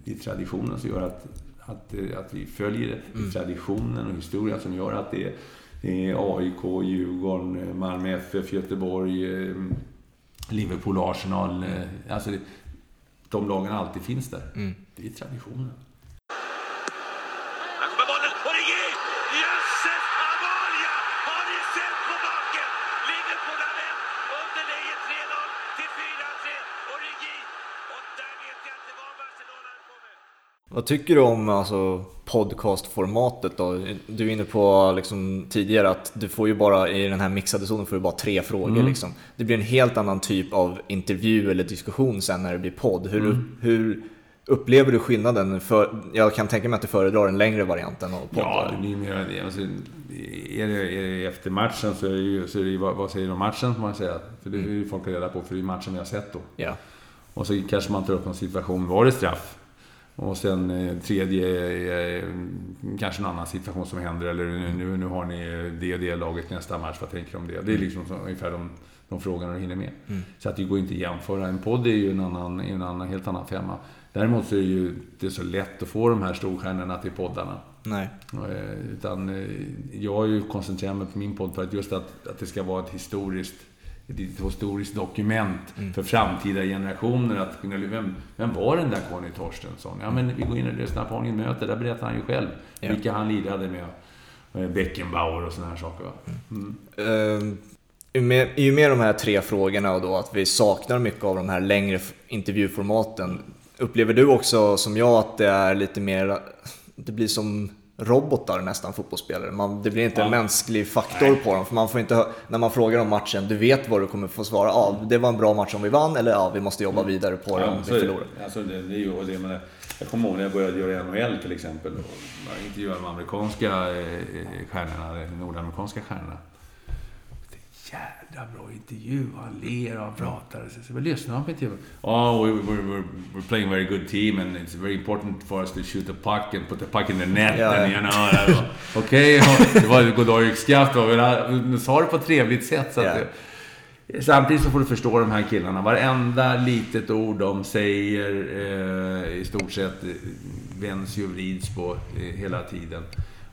det är traditionen som gör att, att, eh, att vi följer. Mm. traditionen och historien som gör att det är, det är AIK, Djurgården, Malmö FF, Göteborg, eh, Liverpool, Arsenal. Eh, alltså de lagen alltid finns där. Mm. Det är traditionen. Vad tycker du om alltså, podcastformatet då? Du är inne på liksom, tidigare att du får ju bara i den här mixade zonen får du bara tre frågor. Mm. Liksom. Det blir en helt annan typ av intervju eller diskussion sen när det blir podd. Hur, mm. hur, Upplever du skillnaden? För, jag kan tänka mig att du föredrar den längre varianten av podden. Ja, det blir mer. Alltså, är, det, är det efter matchen så är det ju, så är det ju vad, vad säger du om matchen, får man säga. För det vill ju folk reda på, för det är matchen vi har sett då. Ja. Och så kanske man tar upp någon situation, var det straff? Och sen eh, tredje är kanske en annan situation som händer, eller nu, nu har ni det och det laget nästa match, vad tänker du om det? Det är liksom så, ungefär de, de frågorna du hinner med. Mm. Så att det går inte att jämföra. En podd är ju en, annan, en annan, helt annan femma. Däremot så är det ju inte så lätt att få de här storstjärnorna till poddarna. Nej. Eh, Utan eh, jag har ju koncentrerat mig på min podd för att just att, att det ska vara ett historiskt, ett historiskt dokument Mm. för framtida generationer. Att, vem, vem var den där Conny Torstensson? Ja, men vi går in och lyssnar på Ången möte. Där berättar han ju själv Ja. vilka han lirade med. eh, Beckenbauer och sådana här saker. Va? Mm. I och med de här tre frågorna och då att vi saknar mycket av de här längre intervjuformaten. Upplever du också som jag att det är lite mer, det blir som robotar nästan fotbollsspelare. Man, det blir inte en Ja. mänsklig faktor på dem. För man får inte, när man frågar om matchen, du vet vad du kommer få svara. Ja, det var en bra match om vi vann eller ja, vi måste jobba vidare på det om Mm. så vi förlorar. Alltså det, det är det, men, jag kommer ihåg när jag började göra NHL till exempel. Jag intervjuade de amerikanska eh, stjärnorna, de nordamerikanska stjärnorna. Jävla bra intervju. Han ler och han pratar. Så, så, så, lyssnar på intervjun. Oh, we, we're, we're, we're playing a very good team and it's very important for us to shoot the puck and put the puck in the net. Ja, and, you know, det var- Okej, ja, det var goddag yxskaft. Du sa det på ett trevligt sätt. Så att, det- Samtidigt så får du förstå de här killarna. Varenda litet ord de säger eh, i stort sett eh, vänds ju och vrids på eh, hela tiden.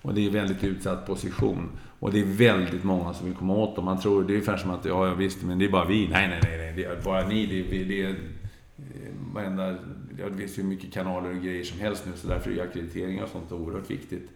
Och det är en väldigt utsatt position. Och det är väldigt många som vill komma åt dem. Man tror, det är ungefär som att, ja, ja visst, men det är bara vi. Nej, nej, nej, nej det är bara ni. Det är, det är eh, varenda, ja, det finns ju mycket kanaler och grejer som helst nu, så därför är ackreditering och sånt oerhört viktigt.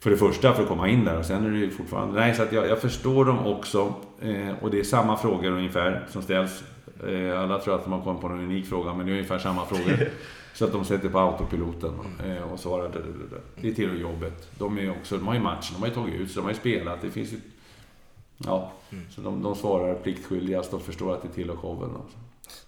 För det första för att komma in där och sen är det ju fortfarande... Nej, så att jag, jag förstår dem också. Eh, och det är samma frågor ungefär som ställs. Eh, alla tror att de har kommit på någon unik fråga, men det är ungefär samma frågor. så att de sätter på autopiloten eh, och svarar. Det, det, det. det är till jobbet. De, är också, de har ju matchen, de har ju tagit ut sig, de har ju spelat. Det finns ju... Ja, så de, de svarar pliktskyldigast och förstår att det tillhör showen. Också.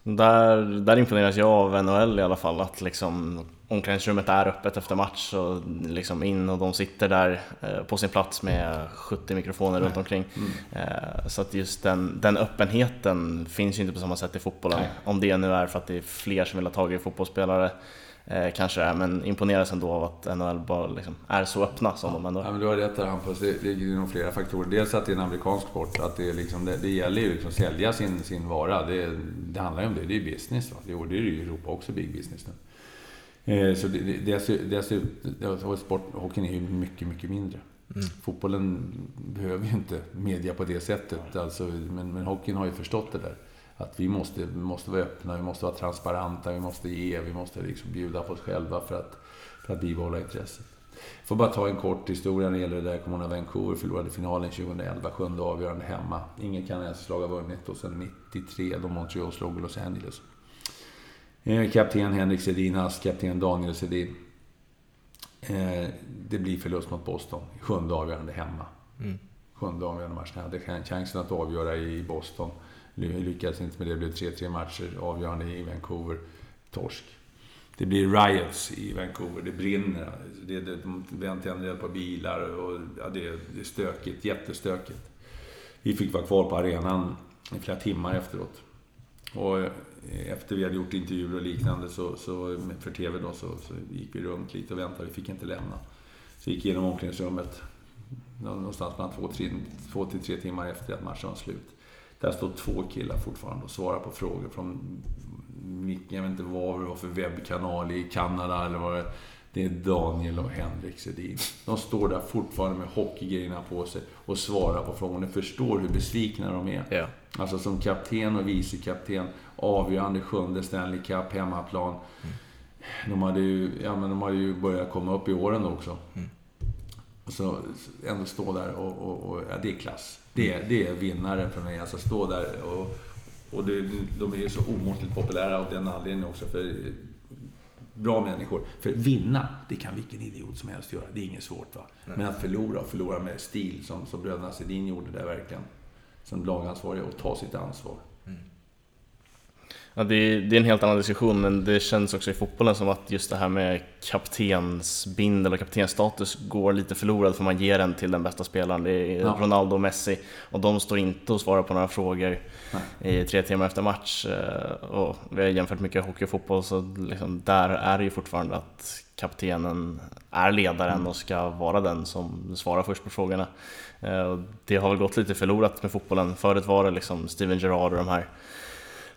Där, där imponeras jag av NHL i alla fall, att liksom omklädningsrummet är öppet efter match och liksom in och de sitter där eh, på sin plats med 70 mikrofoner runt omkring. Eh, Så att just den, den öppenheten finns ju inte på samma sätt i fotbollen. Nej. Om det nu är för att det är fler som vill ha tag i fotbollsspelare eh, kanske är, men imponeras ändå av att NHL bara liksom är så öppna som de ändå Ja, är. men du har rätt där Hampus. Det, är nog flera faktorer. Dels att det är en amerikansk sport. Att det, är liksom, det, det gäller ju liksom att sälja sin, sin vara. Det, det handlar ju om det. Det är ju business. Va? Det, är ju i Europa också big business nu. Eh, så dessutom, sport, hockeyn är ju mycket, mycket mindre. Fotbollen behöver ju inte media på det sättet. Alltså, men, men hockeyn har ju förstått det där. Att vi måste, vi måste vara öppna, vi måste vara transparenta, vi måste ge, vi måste liksom bjuda på oss själva för att, för att bibehålla intresset. Jag får bara ta en kort historia när det gäller det där. Jag kommer ihåg när Vancouver förlorade finalen 2011, sjunde avgörande hemma. Ingen kanadensare har vunnit och sen 93 då Montreal slog Los Angeles. Eh, Kapten Henrik Sedin, hans kapten Daniel Sedin. Eh, Det blir förlust mot Boston, sjunde avgörande hemma. Sjunde avgörande matchen. Jag hade chan- chansen att avgöra i Boston. Lyckades inte med det. Det blev 3-3 matcher avgörande i Vancouver. Torsk. Det blir riots i Vancouver. Det brinner. Det, det, de tänder eld på bilar och ja, det, det är stökigt. Jättestökigt. Vi fick vara kvar på arenan i flera timmar efteråt. Och eh, efter vi hade gjort intervjuer och liknande så, så för TV då så, så gick vi runt lite och väntade. Vi fick inte lämna. Så gick igenom omklädningsrummet någonstans mellan två, tre, två till tre timmar efter att matchen var slut. Där står två killar fortfarande och svarar på frågor från jag vet inte vad det var för webbkanal i Kanada eller vad det det är Daniel och Henrik Sedin. De står där fortfarande med hockeygrejerna på sig och svarar på frågor. Ni förstår hur besvikna de är. Ja. Alltså som kapten och vicekapten, avgörande sjunde Stanley Cup, hemmaplan. De hade ju, ja, men de hade ju börjat komma upp i åren då också. Och så ändå stå där och, och, och ja, det är klass. Det det är vinnare för mig. Alltså stå där och, och det, de är ju så omåttligt populära av den anledningen också. För bra människor. För vinna, det kan vilken idiot som helst göra. Det är inget svårt. va. Men att förlora, och förlora med stil som, som bröderna Sedin gjorde där verkligen. Som lagansvariga och ta sitt ansvar. Ja, det, är, det är en helt annan diskussion, men det känns också i fotbollen som att just det här med kaptensbindel och kaptensstatus går lite förlorad för man ger den till den bästa spelaren. Det är ja. Ronaldo och Messi och de står inte och svarar på några frågor Nej. i tre timmar efter match. Eh, och vi har jämfört mycket hockey och fotboll, så liksom där är det ju fortfarande att kaptenen är ledaren mm. och ska vara den som svarar först på frågorna. Eh, det har väl gått lite förlorat med fotbollen. Förut var det liksom Steven Gerrard och de här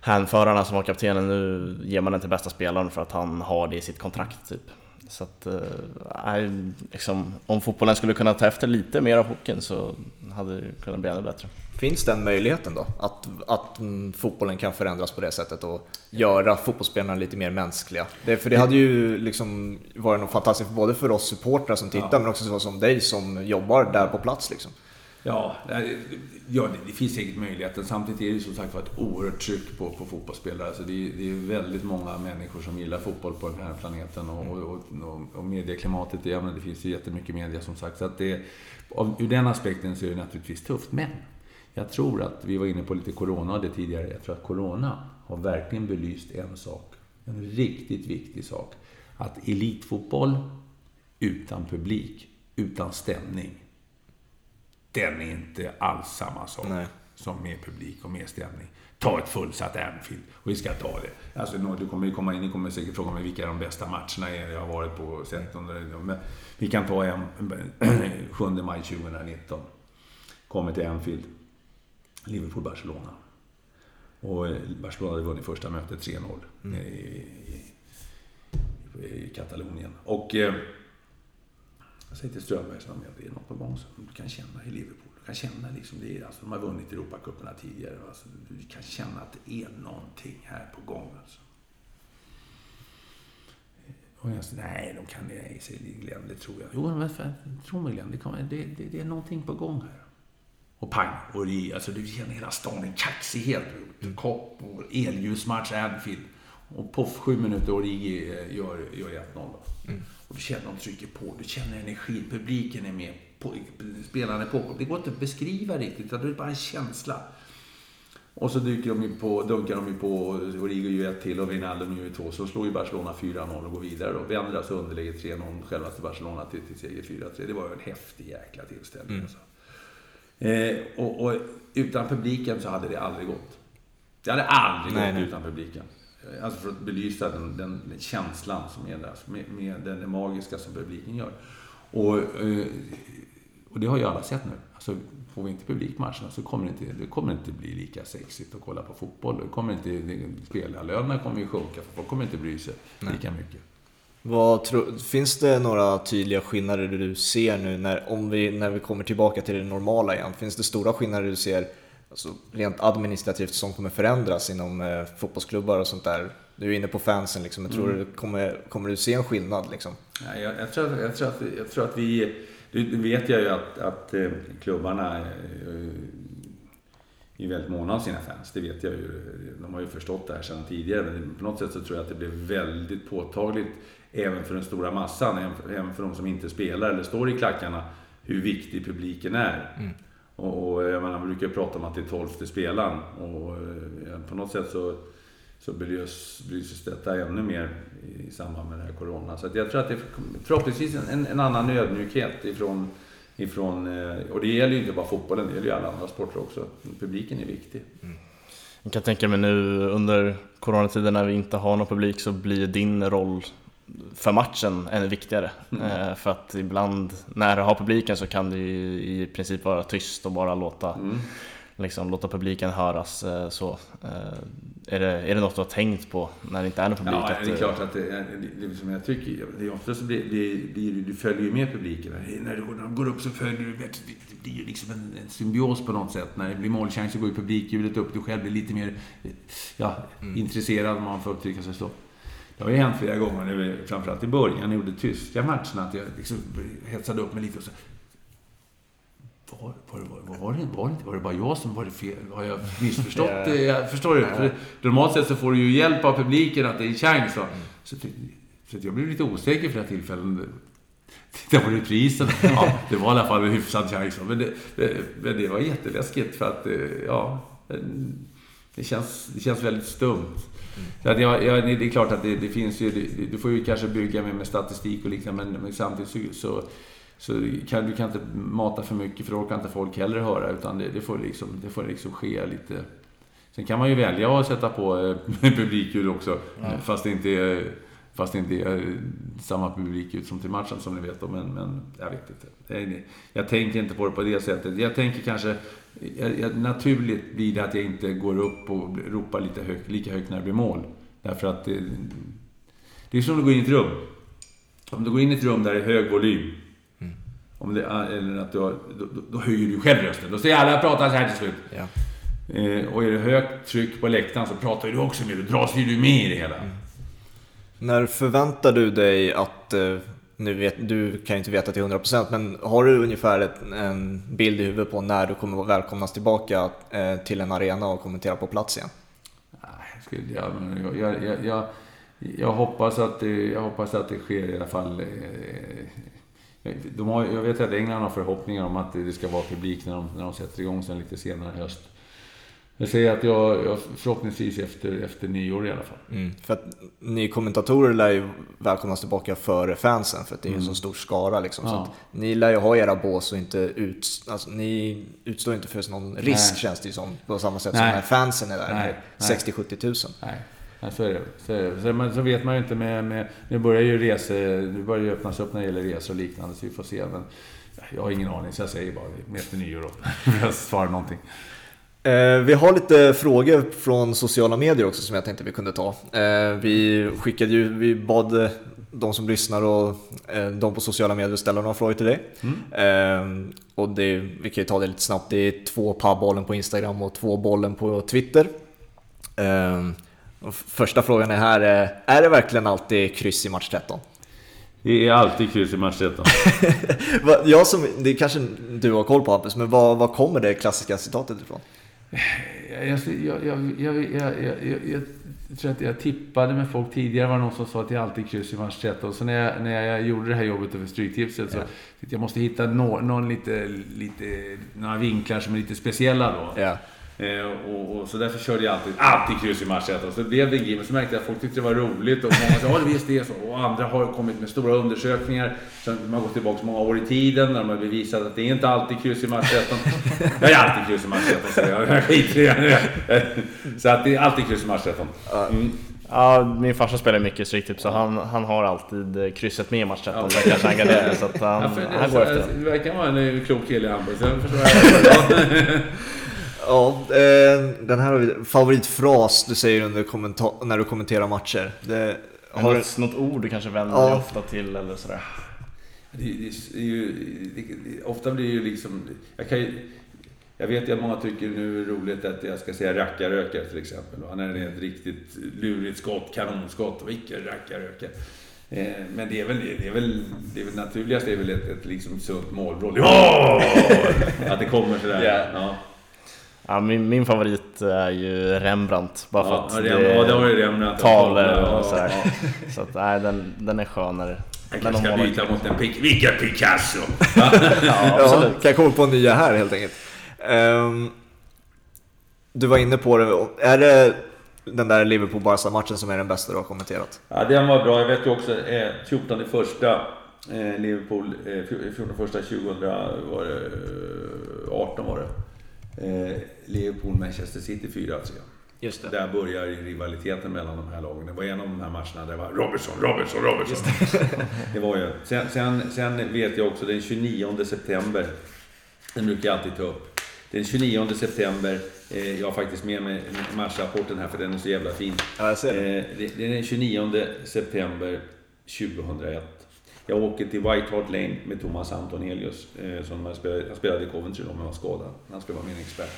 hänförarna som var kaptenen. Nu ger man den till bästa spelaren för att han har det i sitt kontrakt typ. Så att, äh, liksom, om fotbollen skulle kunna ta efter lite mer av hockeyn så hade det kunnat bli ännu bättre. Finns den möjligheten då? Att, att mm, fotbollen kan förändras på det sättet och göra fotbollsspelarna lite mer mänskliga? Det, för det hade ju liksom varit något fantastiskt både för oss supportrar som tittar ja. men också så som dig som jobbar där på plats. Liksom. Ja, ja, det finns säkert möjligheter. Samtidigt är det som sagt ett oerhört tryck på, på fotbollsspelare. Alltså det, är, det är väldigt många människor som gillar fotboll på den här planeten. Och, och, och, och medieklimatet, ja, men det finns ju jättemycket media som sagt. Så att det, av, ur den aspekten så är det naturligtvis tufft. Men jag tror att, vi var inne på lite Corona det tidigare, jag tror att Corona har verkligen belyst en sak. En riktigt viktig sak. Att elitfotboll utan publik, utan stämning, den är inte alls samma sak Nej. som med publik och med stämning. Ta ett fullsatt Anfield och vi ska ta det. Alltså, du kommer komma in, ni kommer säkert fråga mig vilka de bästa matcherna är jag har varit på och sett Men vi kan ta en, 7 maj 2019. Kommer till Anfield. Liverpool-Barcelona. Och eh, Barcelona hade vunnit första mötet 3-0 mm. i, i, i, Katalonien. Och eh, jag säger till Strömberg att det är något på gång som du kan känna i Liverpool. Du kan känna liksom, det är, alltså, de har vunnit Europacuperna tidigare. Alltså, du kan känna att det är någonting här på gång. Alltså. Och jag sa, nej, de kan det, säger Glenn, det tror jag. Jo, men tro mig Glenn, det, kommer, det, det, det är någonting på gång här. Och pang, och det, alltså, du känner hela stan, en kaxighet. Mm. Kopp och elljusmatch, Anfield. Och poff, sju minuter, Origi eh, gör, gör 1-0. Mm. Och du känner de trycker på, du känner energin, publiken är med, på, spelarna är på. Det går inte att beskriva riktigt, det är bara en känsla. Och så dyker de ju på, dunkar de ju på, Origo gör ett till och Wijnaldum gör två. Så slår ju Barcelona 4-0 och går vidare. Och vänder alltså underläge 3-0, självaste Barcelona till, till seger 4-3. Det var ju en häftig jäkla tillställning. Mm. Alltså. Eh, och, och, utan publiken så hade det aldrig gått. Det hade aldrig nej, gått nej. utan publiken. Alltså för att belysa den, den, känslan som är där, alltså med, med den, det magiska som publiken gör. Och, eh, och det har ju alla sett nu. Alltså, får vi inte publikmatcherna så kommer det inte, det kommer inte bli lika sexigt att kolla på fotboll. Det kommer inte, spelarlönerna kommer ju sjunka, för folk kommer inte bry sig Nej. lika mycket. Vad tro, finns det några tydliga skillnader du ser nu när, om vi, när vi kommer tillbaka till det normala igen? Finns det stora skillnader du ser alltså, rent administrativt som kommer förändras inom eh, fotbollsklubbar och sånt där? Du är inne på fansen, liksom. jag tror mm. du kommer, kommer du se en skillnad? Liksom? Ja, jag, jag, tror, jag, tror att, jag tror att vi... Nu vet jag ju att, att eh, klubbarna eh, är väldigt måna om sina fans. Det vet jag ju. De har ju förstått det här sedan tidigare. Men på något sätt så tror jag att det blev väldigt påtagligt även för den stora massan, även för de som inte spelar eller står i klackarna, hur viktig publiken är. Mm. Och, och jag menar, man brukar prata om att det är tolfte spelaren och eh, på något sätt så, så belyses detta ännu mer i samband med den här corona. Så jag tror att det är förhoppningsvis en, en annan ödmjukhet ifrån, ifrån, eh, och det gäller ju inte bara fotbollen, det gäller ju alla andra sporter också. Publiken är viktig. Mm. Jag kan tänka mig nu under coronatiden när vi inte har någon publik så blir din roll för matchen ännu viktigare. Mm. Eh, för att ibland när du har publiken så kan det ju i princip vara tyst och bara låta, mm. liksom, låta publiken höras. Eh, så, eh, är, det, är det något du har tänkt på när det inte är någon publik? Ja, det är klart att det, det, det som jag tycker, det är ofta så blir, det, du följer ju med publiken. När du går upp så följer du, det blir ju liksom en, en symbios på något sätt. När det blir målchanser går ju publikljudet upp, du själv blir lite mer ja, mm. intresserad om man får uttrycka sig så. Det har ju hänt flera gånger, nu, framförallt i början, jag gjorde tyska matcherna, att jag liksom hetsade upp mig lite och så var, var, var, var, det, var, det, var det bara jag som var det fel? Har jag missförstått det? Förstår du? För normalt sett så får du ju hjälp av publiken att det är en chans. Mm. Så, så jag blev lite osäker för det här tillfället. Titta på reprisen. Ja, det var i alla fall en hyfsad chans. Men det, men det var jätteläskigt för att, ja det, känns, det känns väldigt stumt. Så att jag, jag, det är klart att det, det finns ju... Du får ju kanske bygga med, med statistik och liknande, men, men samtidigt så, så, så kan du kan inte mata för mycket, för då orkar inte folk heller höra. Utan det, det, får, liksom, det får liksom ske lite... Sen kan man ju välja att sätta på eh, publikljud också, ja. fast det inte är Fast det inte är samma publik som till matchen som ni vet. Då, men, men jag vet inte. Jag, tänker inte på det på det sättet. Jag tänker kanske... Jag, jag, naturligt blir det att jag inte går upp och ropar lite högt, lika högt när det blir mål. Därför att det, det är som att gå in i ett rum. Om du går in i ett rum där det är hög volym. Mm. Om det, eller att du har, då, då höjer du själv rösten. Då säger alla prata så här till slut. Ja. Eh, och är det högt tryck på läktaren så pratar du också med. Då dras ju du med i det hela. Mm. När förväntar du dig att, eh, nu vet, du kan ju inte veta till 100% men har du ungefär ett, en bild i huvudet på när du kommer att välkomnas tillbaka eh, till en arena och kommentera på plats igen? Jag, jag, jag, jag, jag, hoppas att det, jag hoppas att det sker i alla fall. Eh, de har, jag vet att England har förhoppningar om att det ska vara publik när de, när de sätter igång sen lite senare i höst. Jag säger att jag, jag förhoppningsvis efter, efter nyår i alla fall. Mm, för att ni kommentatorer lär ju välkomnas tillbaka före fansen för att det är ju mm. en så stor skara liksom. Ja. Så att ni lär ju ha era bås och inte ut, alltså, ni utstår inte för någon risk Nej. känns det ju som. På samma sätt Nej. som när fansen är där med 60-70 tusen. Nej. Ja, så är det. Så, är det. Så, men, så vet man ju inte med, med... Nu börjar ju resor... Nu börjar ju öppnas upp när det gäller resor och liknande så vi får se. Men jag har ingen aning så jag säger bara. Efter nyår då. jag svarar någonting. Eh, vi har lite frågor från sociala medier också som jag tänkte vi kunde ta. Eh, vi skickade ju, vi bad de som lyssnar och eh, de på sociala medier ställa några frågor till dig. Mm. Och det, vi kan ju ta det lite snabbt. Det är två pubbollen på Instagram och två bollen på Twitter. Första frågan är här, är det verkligen alltid kryss i match 13? Det är alltid kryss i match 13. jag som, det kanske du har koll på Hampus, men var, var kommer det klassiska citatet ifrån? Jag, jag, jag, jag, tror att jag tippade med folk tidigare. var det någon som sa att är alltid kryss i match 13. Och så när jag, när jag gjorde det här jobbet för Stryktipset så ja. jag måste hitta no, någon lite, lite, några vinklar som är lite speciella då. Eh, och, och, så därför körde jag alltid, alltid kryss i match Och så blev det en gimmick. Så märkte jag att folk tyckte det var roligt. Och många sa, ja visst det är så. Och andra har kommit med stora undersökningar. Så man går tillbaka många år i tiden. När de har bevisat att det är inte alltid kryss i match Jag är alltid kryss i match så jag skiter i det. Så att det är alltid kryss i match mm. Ja, min farsa spelar mycket Stryktip så han, han har alltid krysset med i match 13. Ja. kanske han garderar så att han, ja, det, han går efter det. Det verkar vara en klok kille i Hamburg. Ja, eh, den här har vi. Favoritfras du säger under när du kommenterar matcher? Det, har något, något ord du kanske vänder ja. dig ofta till eller sådär? Det, det, ju, det, ofta blir det ju liksom... Jag, kan ju, jag vet ju att många tycker nu är det roligt att jag ska säga rackarrökare till exempel. Han är ett riktigt lurigt skott, kanonskott. Vilken rackarrökare. Eh, men det är väl, det är väl, det är väl naturligast är väl ett, ett liksom sunt målvrål. Ja! Att det kommer sådär. Yeah. Ja. Ja, min, min favorit är ju Rembrandt. Bara för att ja, det, ja, det var ju Rembrandt. Tavlor och sådär. Så att, nej, den, den är skönare. Jag kanske ska byta mot en Pic Vilken Picasso! ja, ja, kan komma på nya här helt enkelt. Um, du var inne på det. Är det den där Liverpool-Barca-matchen som är den bästa du har kommenterat? Ja, den var bra. Jag vet ju också eh, 14 första eh, Liverpool, eh, 14 första 2018 var det. Eh, Liverpool-Manchester City 4-3. Just det. Där börjar rivaliteten mellan de här lagen. Det var en av de här matcherna där det var Robertson, Robertson, Robertson. Det. det. var ju. Sen, sen, sen vet jag också den 29 september, den brukar jag alltid ta upp. Den 29 september, eh, jag har faktiskt med mig matchrapporten här för den är så jävla fin. Ja, jag ser det. Eh, det är den 29 september 2001. Jag åker till White Hart Lane med Thomas Antonelius. Eh, som jag spelade, jag spelade i Coventry då, men var skadad. Han skulle vara min expert.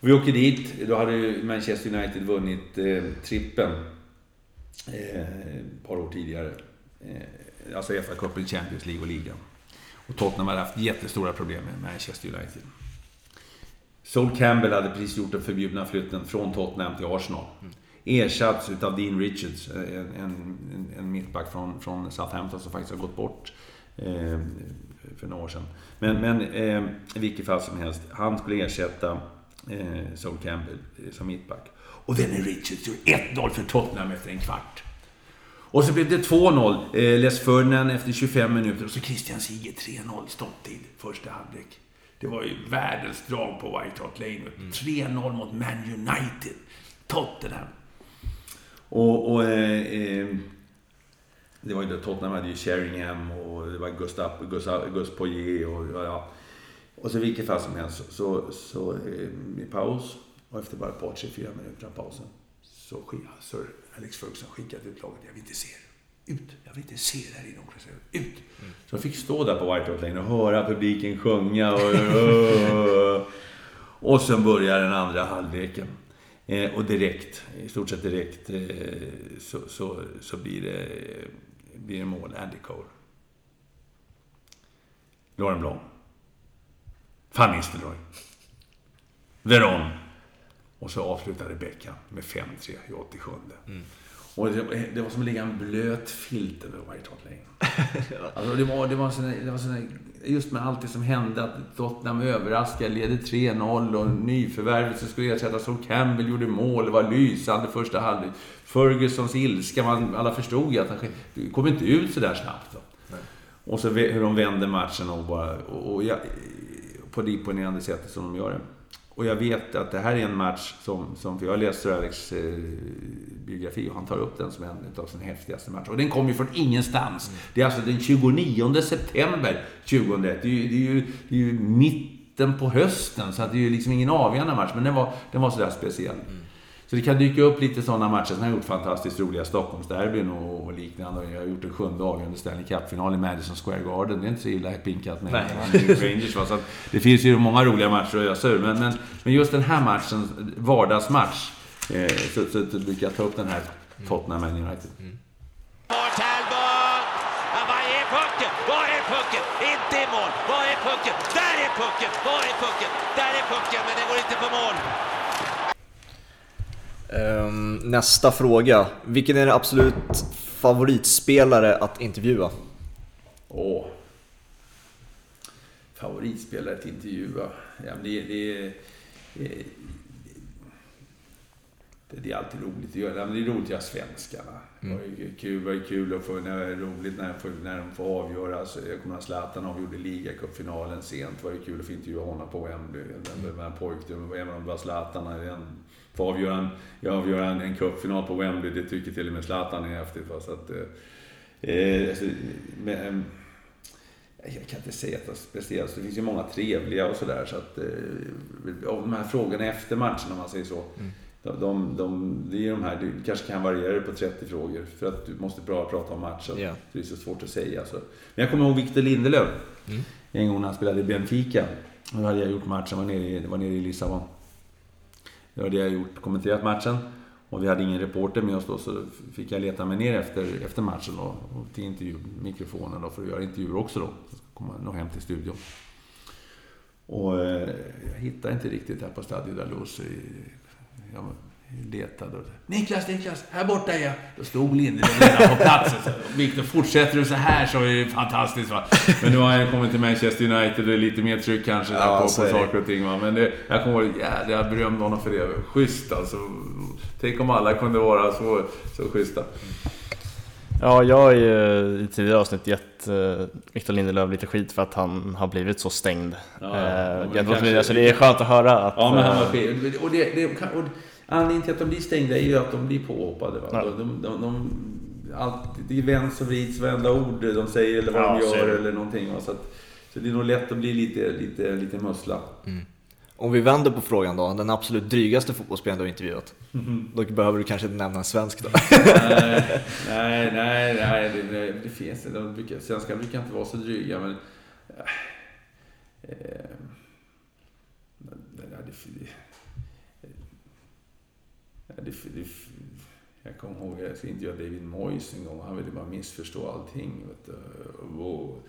Vi åker dit. Då hade Manchester United vunnit eh, trippen eh, ett par år tidigare. Eh, alltså FA-cupen, Champions League och ligan. Och Tottenham hade haft jättestora problem med Manchester United. Sol Campbell hade precis gjort den förbjudna flytten från Tottenham till Arsenal. Mm ersatts utav Dean Richards, eh, en, en, en mittback från, från Southampton som faktiskt har gått bort eh, för några år sedan. Men, men eh, i vilket fall som helst, han skulle ersätta Eh, Sol Campbell eh, som mittback. Och Denny Richards gjorde 1-0 för Tottenham efter en kvart. Och så blev det 2-0. Eh, Les Ferdinand efter 25 minuter och så Christian Sige 3-0 stopptid första halvlek. Det var ju världens drag på White Hart Lane. 3-0 mot Man United. Tottenham. Och, och eh, eh, det var ju Tottenham hade ju Sheringham och det var Gustav, Gustav, Gus Poirier och ja. Och så vilket fall som helst så, så, så eh, i paus och efter bara ett par, tre, fyra minuter av pausen så skickade Sir Alex Ferguson skickat ut laget. Jag vill inte se er. Ut! Jag vill inte se er här i omklädningsrummet. Ut! Mm. Så jag fick stå där på White Hart Lane och höra publiken sjunga och... och sen börjar den andra halvleken. Eh, och direkt, i stort sett direkt, eh, så, så, så blir, det, blir det mål. Andy Cole. Lauren Blom. Van Nistelrooy. Veron. Och så avslutar Rebecca med 5-3 i 87. Mm. Och det, det, var som att lägga en blöt filt över White Hart Lane. alltså det var, det var, såna, det var såna, just med allt det som hände, att Tottenham överraskade, ledde 3-0 och nyförvärvet som skulle ersättas som Campbell gjorde mål. Var lysande första halvlek. Fergusons ilska, man, alla förstod ju att han det kom inte ut så där snabbt. Då. Och så hur de vände matchen och bara... Och, och ja, på det imponerande sättet som de gör det. Och jag vet att det här är en match som, som för jag har läst Alex eh, biografi och han tar upp den som en av sina häftigaste matcher. Och den kommer ju från ingenstans. Mm. Det är alltså den 29 september 2001. Det är ju, det är ju, det är ju mitten på hösten, så att det är ju liksom ingen avgörande match. Men den var, den var sådär speciell. Mm. Så det kan dyka upp lite sådana matcher. Sen har jag gjort fantastiskt roliga Stockholmsderbyn och, och liknande. Jag har gjort en sjunde avgörande Stanley Cup-final i Madison Square Garden. Det är inte så illa pinkat med Rangers. Så det finns ju många roliga matcher att ösa ur. Men, men, men just den här matchen, vardagsmatch, eh, så, så, så brukar jag ta upp den här Tottenham Man United. Mm. Var är pucken? Inte i mål. Var är pucken? Där är pucken! Var är pucken? Där är pucken, men den går inte på mål. Um, nästa fråga. Vilken är din absolut favoritspelare att intervjua? Åh. Favoritspelare att intervjua? Ja, det, det, det, det, är alltid roligt att göra. Det är roligt att göra svenskarna. Mm. Det var kul, var kul att få, när det är roligt när, när de får avgöra. Alltså, jag kommer ihåg Zlatan avgjorde ligacupfinalen sent. Det var ju kul att få intervjua honom på Wembley. Den, den pojkdrömmen, även om det var Zlatan få avgöra en, avgöra en, en cupfinal på Wembley, det tycker till och med Zlatan är häftigt. Va? Så att, eh, eh alltså, men, eh, jag kan inte säga att det är speciellt. Det finns ju många trevliga och sådär. Så att, eh, av de här frågorna efter matchen, om man säger så. Mm. De, de, de, det är de här, du kanske kan variera det på 30 frågor för att du måste bra prata om matchen. Yeah. det är så svårt att säga. Så. Men jag kommer ihåg Victor Lindelöf. Mm. En gång när han spelade i Benfica. Då hade jag gjort matchen, var nere i, var nere i Lissabon. Det var det jag gjort, kommenterat matchen. Och vi hade ingen reporter med oss då, så fick jag leta mig ner efter, efter matchen då, och till intervjumikrofonen då, för att göra intervjuer också då. Så kom jag nog hem till studion. Och eh, jag hittade inte riktigt här på Stadio Dalus. Jag letade. Niklas, Niklas, här borta är jag. Då stod Lindelöf redan på platsen. Viktor, fortsätter du så här så är det fantastiskt. Va? Men nu har jag kommit till Manchester United och det är lite mer tryck kanske ja, på, på saker och ting. Va? Men det, jag kommer ihåg, jävlar, jag berömde honom för det. Schysst alltså. Tänk om alla kunde vara så, så schyssta. Ja, jag har ju i tidigare avsnitt gett uh, Victor Lindelöf lite skit för att han har blivit så stängd. Ja, uh, kanske, så det är skönt att höra att... Ja, men han var skit. Och det, det, och Anledningen till att de blir stängda är ju att de blir påhoppade. Va? Ja. De, de, de, allt, det vänds och vrids varenda ord de säger eller vad ja, de gör eller någonting. Va? Så, att, så det är nog lätt att bli lite, lite, lite mussla. Mm. Om vi vänder på frågan då, den absolut drygaste fotbollsspelaren du har intervjuat. Mm. Då behöver du kanske inte nämna en svensk då? nej, nej, nej, nej det, det, finns inte. Svenskar brukar inte vara så dryga men... Eh, det, det, det, jag kommer ihåg, jag ska intervjua David Moyes en gång. Han ville bara missförstå allting. Vet. Wow.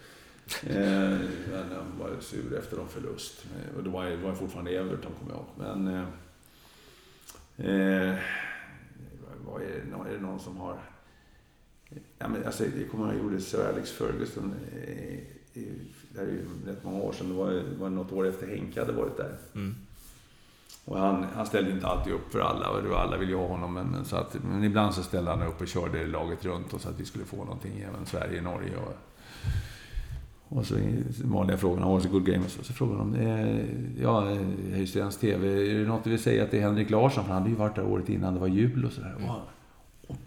eh, men han var sur efter en förlust. Och det var, det var fortfarande Everton, kommer jag ihåg. Men... Eh, eh, vad är, det, är det någon som har... Ja, men alltså, jag kommer ihåg, jag gjorde Sir Alex Ferguson. Eh, det här är ju rätt många år sedan. Det var, det var något år efter Henke hade varit där. Mm. Och han, han ställde inte alltid upp för alla och det var, alla ville ju ha honom. Men, men, så att, men ibland så ställde han upp och körde laget runt och så att vi skulle få någonting, även Sverige, Norge och och så vanliga frågorna, har good game? Och så, så frågade de, eh, ja, eh, Höjstens TV, är det något du vill säga till Henrik Larsson? För han hade ju varit där året innan, det var jul och sådär. Och, och,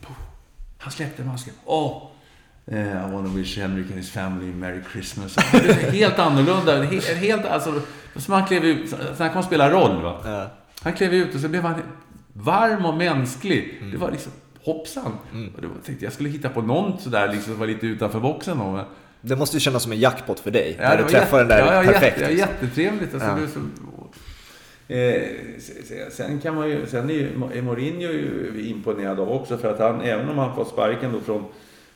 han släppte masken. Åh! Eh, I wanna wish Henrik and his family Merry Christmas. helt annorlunda. Helt, helt, alltså, som han klev ut, så han kom spela roll. Va? Ja. Han klev ut och så blev han varm och mänsklig. Mm. Det var liksom, hoppsan. Mm. Och då tänkte jag skulle hitta på något sådär, liksom, som var lite utanför boxen. Då, men, det måste ju kännas som en jackpot för dig. Ja, när du träffar den där ja, ja, perfekt. Ja, liksom. jättetrevligt. Alltså, ja. så, eh, sen kan man ju, sen är, ju, Mourinho ju imponerad av också för att han, även om han fått sparken då från,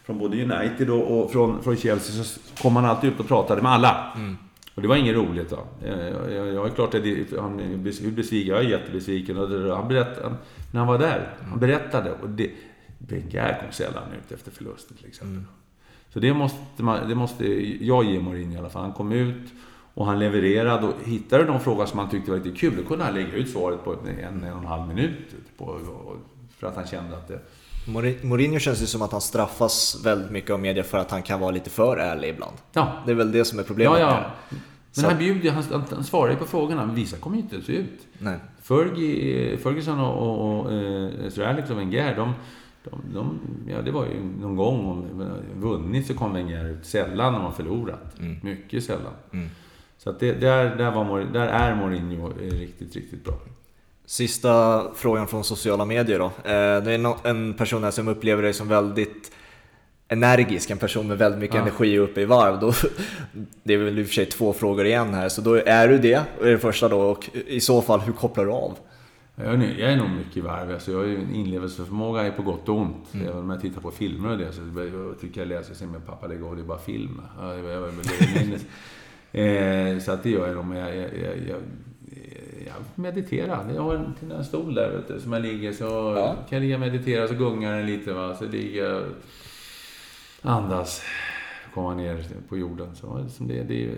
från både United och, och från, från Chelsea så kom han alltid ut och pratade med alla. Mm. Och det var inget roligt då. Jag, jag, jag är klart att han är besviken, jag är jättebesviken. Och han berättade, när han var där, han berättade. Och det, Wenger kom sällan ut efter förluster till exempel. Mm. Så det måste, man, det måste jag ge Mourinho i alla fall. Han kom ut och han levererade. Och hittade någon fråga som han tyckte var lite kul, då kunde han lägga ut svaret på en, en, en och en halv minut. På, för att han kände att det... Mourinho känns ju som att han straffas väldigt mycket av media för att han kan vara lite för ärlig ibland. Ja. Det är väl det som är problemet. Ja, ja. Men han, bjuder, han, han svarar ju på frågorna, men vissa kommer ju inte ens ut. Nej. Fergie, Ferguson och, och, och eh, Sir Alex och Wenger, de, de, de, ja, det var ju någon gång om vunnit så kom Wenger ut. Sällan när man förlorat. Mm. Mycket sällan. Mm. Så att det, där, där, var, där är Mourinho riktigt, riktigt bra. Sista frågan från sociala medier då. Eh, det är en person här som upplever dig som väldigt energisk, en person med väldigt mycket ja. energi uppe i varv. Då, det är väl i och för sig två frågor igen här, så då är du det, är det första då, och i så fall hur kopplar du av? Jag är, jag är nog mycket i varv. Alltså jag har ju en inlevelseförmåga är på gott och ont. Mm. Även om jag tittar på filmer och det. Så jag tycker jag läser, sig med pappa lägger av, det är bara film. Jag, jag, jag, eh, så att det gör jag nog. Men jag, jag, jag, jag mediterar. Jag har en, en stol där vet du, som jag ligger så ja. kan jag ligga och meditera så gungar den lite. Va? Så ligger jag andas, komma ner på jorden. Så, det, det,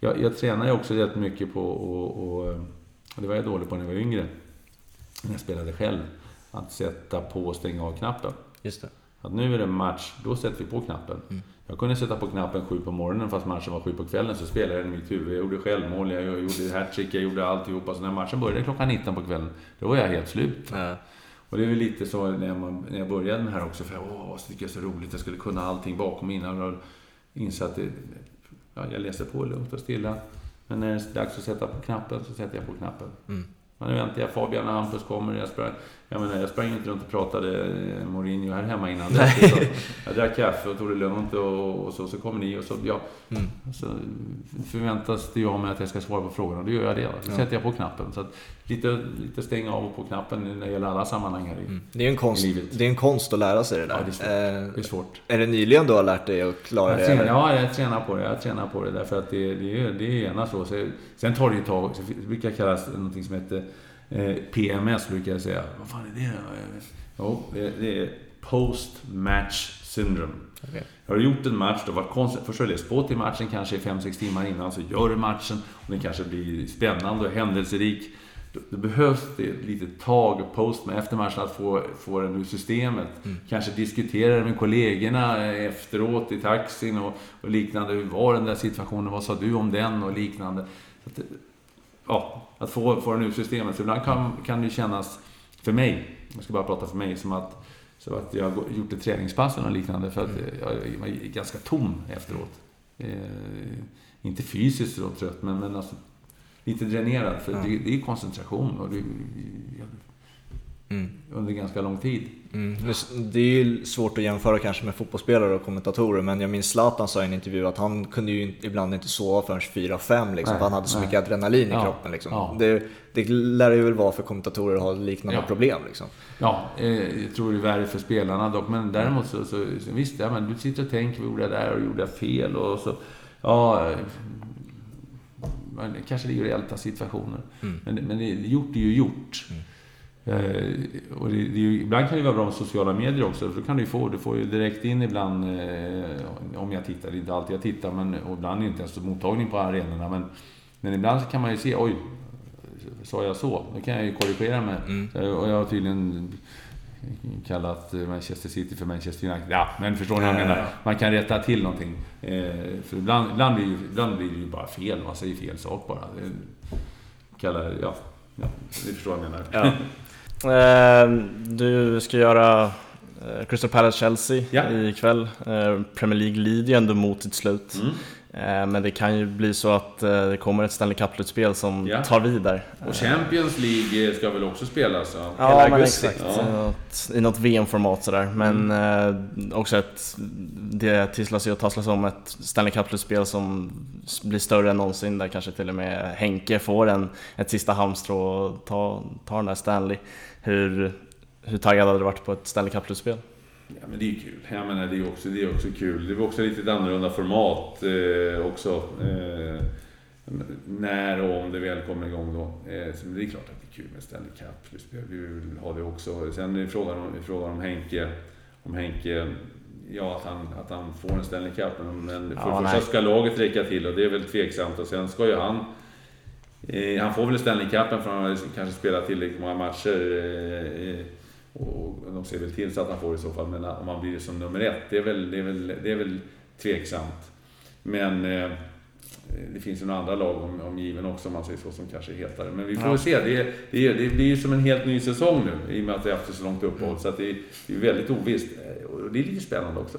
jag, jag tränar ju också rätt mycket på och, och, och det var jag dålig på när jag var yngre när jag spelade själv, att sätta på och stänga av knappen. Just det. Att nu är det match, då sätter vi på knappen. Mm. Jag kunde sätta på knappen sju på morgonen fast matchen var sju på kvällen, så spelade jag i mitt huvud. Jag gjorde självmål, jag gjorde hattrick, jag gjorde alltihopa. Så när matchen började klockan 19 på kvällen, då var jag helt slut. Mm. Och det är väl lite så när, man, när jag började med det här också, för åh, vad tycker jag är så roligt, jag skulle kunna allting bakom innan. Och insatt det, ja, jag läser på lugnt och stilla. Men när det är dags att sätta på knappen så sätter jag på knappen. Mm. Men nu väntar jag Fabian och Hampus kommer. Jag sprang, jag, menar, jag sprang inte runt och pratade eh, Mourinho här hemma innan. Nej. Jag drack kaffe och tog det lugnt och, och så, så kommer ni och så, ja. Mm. Så förväntas det av mig att jag ska svara på frågorna då gör jag det. Så ja. sätter jag på knappen. Så att lite, lite stänga av och på knappen när det gäller alla sammanhang här i, mm. det är en konst, livet. Det är en konst att lära sig det där. Ja, det är svårt. Eh, det är, svårt. är det nyligen du har lärt dig att klara jag det? Tränar, ja, jag tränar på det. Jag tränar på det därför att det, det, är, det är gärna så. Sen tar det ju ett tag. Det brukar kallas någonting som heter PMS brukar jag säga. Vad fan är det? Jo, det är Post Match Syndrome. Okay. Har du gjort en match, du har varit konstigt. Först har du läst på till matchen kanske 5-6 timmar innan, så gör du matchen och den kanske blir spännande och händelserik. Då behövs det ett litet tag post med efter matchen att få, få den ur systemet. Mm. Kanske diskutera det med kollegorna efteråt i taxin och, och, liknande. Hur var den där situationen? Vad sa du om den? Och liknande. Så att, ja, att få, få den ur systemet. För ibland kan, kan det kännas, för mig, jag ska bara prata för mig, som att, så att jag har gjort ett träningspass eller liknande för att mm. jag är ganska tom efteråt. Eh, inte fysiskt så trött, men, men alltså, lite dränerad. För ja. det, det, är koncentration och det, mm. under ganska lång tid. Mm. Det är ju svårt att jämföra kanske med fotbollsspelare och kommentatorer, men jag minns Zlatan sa i en intervju att han kunde ju ibland inte sova förrän 4-5 liksom, för han hade så nej. mycket adrenalin i ja. kroppen. Liksom. Ja. Det, det lär ju väl vara för kommentatorer att ha liknande ja. problem. Liksom. Ja, eh, jag tror det är värre för spelarna dock, men däremot så, så, så visst, ja, men du sitter och tänker, vad gjorde jag där och gjorde jag fel? Och så, ja, kanske det är reella situationer. Mm. Men, men det, gjort är ju gjort. Mm. Eh, och det, det, ibland kan det vara bra med sociala medier också, för då kan du få, du får ju direkt in ibland, eh, om jag tittar, det är inte alltid jag tittar, men och ibland inte ens mottagning på arenorna, men, men ibland kan man ju se, oj, sa jag så? Då kan jag ju korrigera mig. Så, Och jag har tydligen kallat Manchester City för Manchester United. Ja, men förstår ni vad jag Ja, ja, menar? Man kan rätta till någonting. Eh, för ibland, ibland, blir, ju- ibland blir det ju bara fel. Man säger fel sak bara. Det, kallar, ja, ja, ni förstår vad jag menar. Ja. Eh, Du ska göra eh, Crystal Palace-Chelsea Ja. ikväll. Eh, Premier League lider ju ändå mot sitt slut. Mm. Eh, Men det kan ju bli så att eh, det kommer ett Stanley Cup-slutspel som Ja. tar vid där. Och Champions League ska väl också spelas? Ja. Ja, men exakt. Ja. I något- VM-format sådär. Men eh, också ett, det tisslas ju och tasslas om ett Stanley Cup-slutspel som blir större än någonsin. Där kanske till och med Henke får en, ett sista halmstrå och ta, ta den där Stanley. Hur, hur taggad hade du varit på ett Stanley Cup-slutspel? Ja, men det är ju kul. Jag menar, det är också, det är också kul. Det är också lite ett annorlunda format eh, också. Eh, när och om det väl kommer igång då. Eh, så det är klart att det är kul med Stanley Cup. Vi vill ha det också. Sen är frågan om, frågan om Henke. Om Henke Ja, att han, att han får en Stanley Cup. Men, för Ja, det första ska laget räcka till och det är väl tveksamt. Och sen ska ju han... Eh, han får väl Stanley Cupen för han har kanske spelat tillräckligt många matcher. Och de ser väl till så att han får det i så fall. Men om han blir det som nummer ett, det är väl, det är väl, det är väl tveksamt. Men eh, det finns ju några andra lag om, omgiven också om man säger så, som kanske är hetare. Men vi får Ja. se. Det, är, det, det blir ju som en helt ny säsong nu i och med att det är haft så långt uppehåll. Så att det, är, det är väldigt ovisst. Eh, Och det är lite spännande också.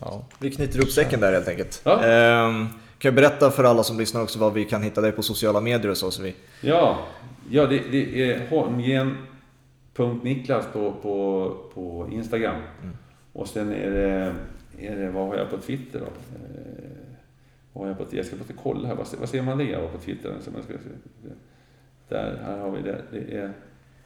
Ja. Vi knyter upp säcken där helt enkelt. Ja. Ehm, kan jag berätta för alla som lyssnar också var vi kan hitta dig på sociala medier och så. så vi... Ja, ja det, det är holmgren.niklas på, på, på Instagram. Och sen är det, är det, vad har jag på Twitter då? Eh, vad har jag, på, jag ska bara kolla här, vad, ser- vad ser man det jag på Twitter? Så man ska, där, här har vi det. Det är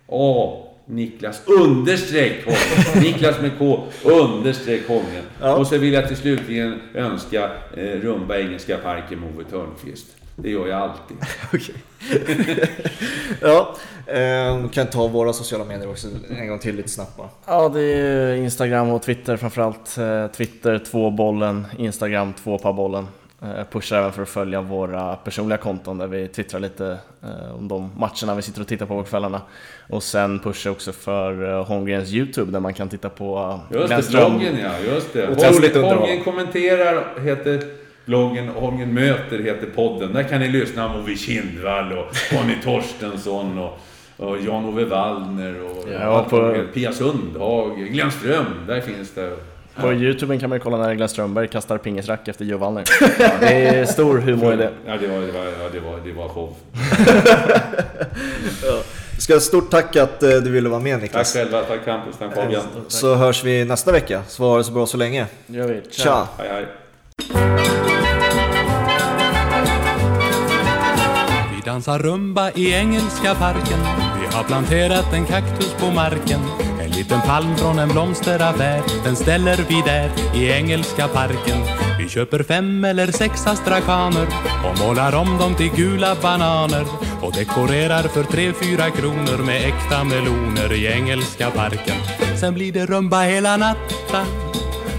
A. Niklas understreck Holmgren. Niklas med K understreck Holmgren. Ja. Och så vill jag till slutligen önska eh, Rumba Engelska Parken Moe Törnqvist. Det gör jag alltid. Ja, ehm, kan ta våra sociala medier också en gång till lite snabbt bara. Ja, det är Instagram och Twitter framförallt. Eh, Twitter, två bollen, Instagram, två par bollen. Eh, Pushar även för att följa våra personliga konton där vi twittrar lite eh, om de matcherna vi sitter och tittar på på kvällarna. Och sen pushar också för eh, Holmgrens YouTube där man kan titta på eh, Just det, bloggen ja. Just det. Holmgren kommenterar heter Holmgren möter heter podden. Där kan ni lyssna på Ove Kindvall och Conny Torstensson och, och Jan-Ove Wallner och Ja, på-. Pia Sundhag, Glenn Ström. Där finns det. På Youtube kan man kolla när Glenn Strömberg kastar pingisrack efter Joe Wallner. Det är stor humor i det. Ja, det var, det var, ja, det var, det var show. Ska ha stort tack att eh, du ville vara med Tack Niklas. själva, tack Campus, tack Fabian. Så hörs vi nästa vecka. Så ha det så bra så länge. gör vi. Tja! Hej hej. Dansar rumba i engelska parken. Vi har planterat en kaktus på marken. En liten palm från en blomsteraffär Den ställer vi där i engelska parken. Vi köper fem eller sex astrakaner Och målar om dem till gula bananer. Och dekorerar för tre, fyra kronor Med äkta meloner i engelska parken. Sen blir det rumba hela natten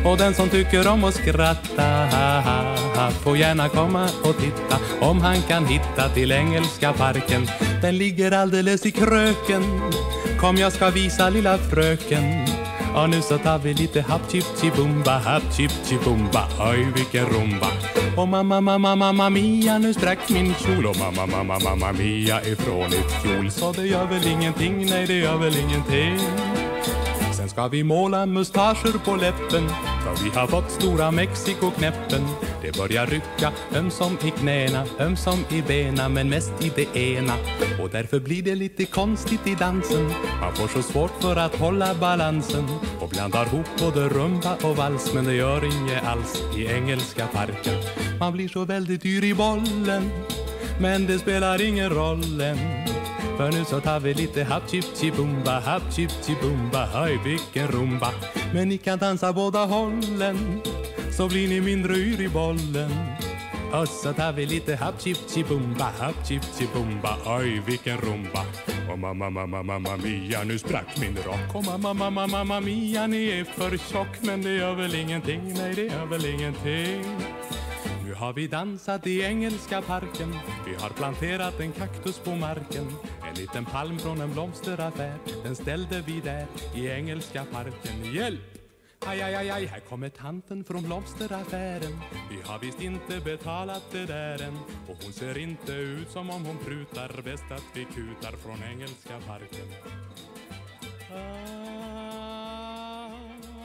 och den som tycker om att skratta ha, ha, ha, får gärna komma och titta om han kan hitta till engelska parken. Den ligger alldeles i kröken. Kom jag ska visa lilla fröken. Ja nu så tar vi lite happ chip chibumba, happ chip chibumba, oj vilken rumba. Och mamma, mamma, mamma mia, nu sprack min kjol och mamma, mamma, mamma mia ifrån ett kjol. Så det gör väl ingenting, nej det gör väl ingenting. Sen ska vi måla mustascher på läppen vi har fått stora Mexikoknäppen. Det börjar rycka. Ömsom i knäna, ömsom i bena Men mest i det ena. Och därför blir det lite konstigt i dansen. Man får så svårt för att hålla balansen. Och blandar ihop både rumba och vals Men det gör inget alls i engelska parken. Man blir så väldigt dyr i bollen. Men det spelar ingen roll än för nu så tar vi lite happ chip bumba happ chip bumba höj vilken rumba. Men ni kan dansa båda hållen, så blir ni mindre yr i bollen. Och så tar vi lite happ chip bumba happ chip bumba oj vilken rumba. Och mamma, mamma, mamma mia, nu sprack min rock. Och mamma, mamma, mamma mia, ni är för tjock. Men det gör väl ingenting, nej det gör väl ingenting. Nu har vi dansat i Engelska parken. Vi har planterat en kaktus på marken. En liten palm från en blomsteraffär. Den ställde vi där i Engelska parken. Hjälp! Aj, aj, aj, aj, här kommer tanten från blomsteraffären. Vi har visst inte betalat det där än. Och hon ser inte ut som om hon prutar Bäst att vi kutar från Engelska parken. Ah, ah,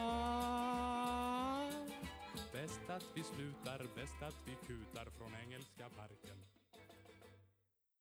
ah. Bäst att vi slutar, bäst att vi kutar från Engelska parken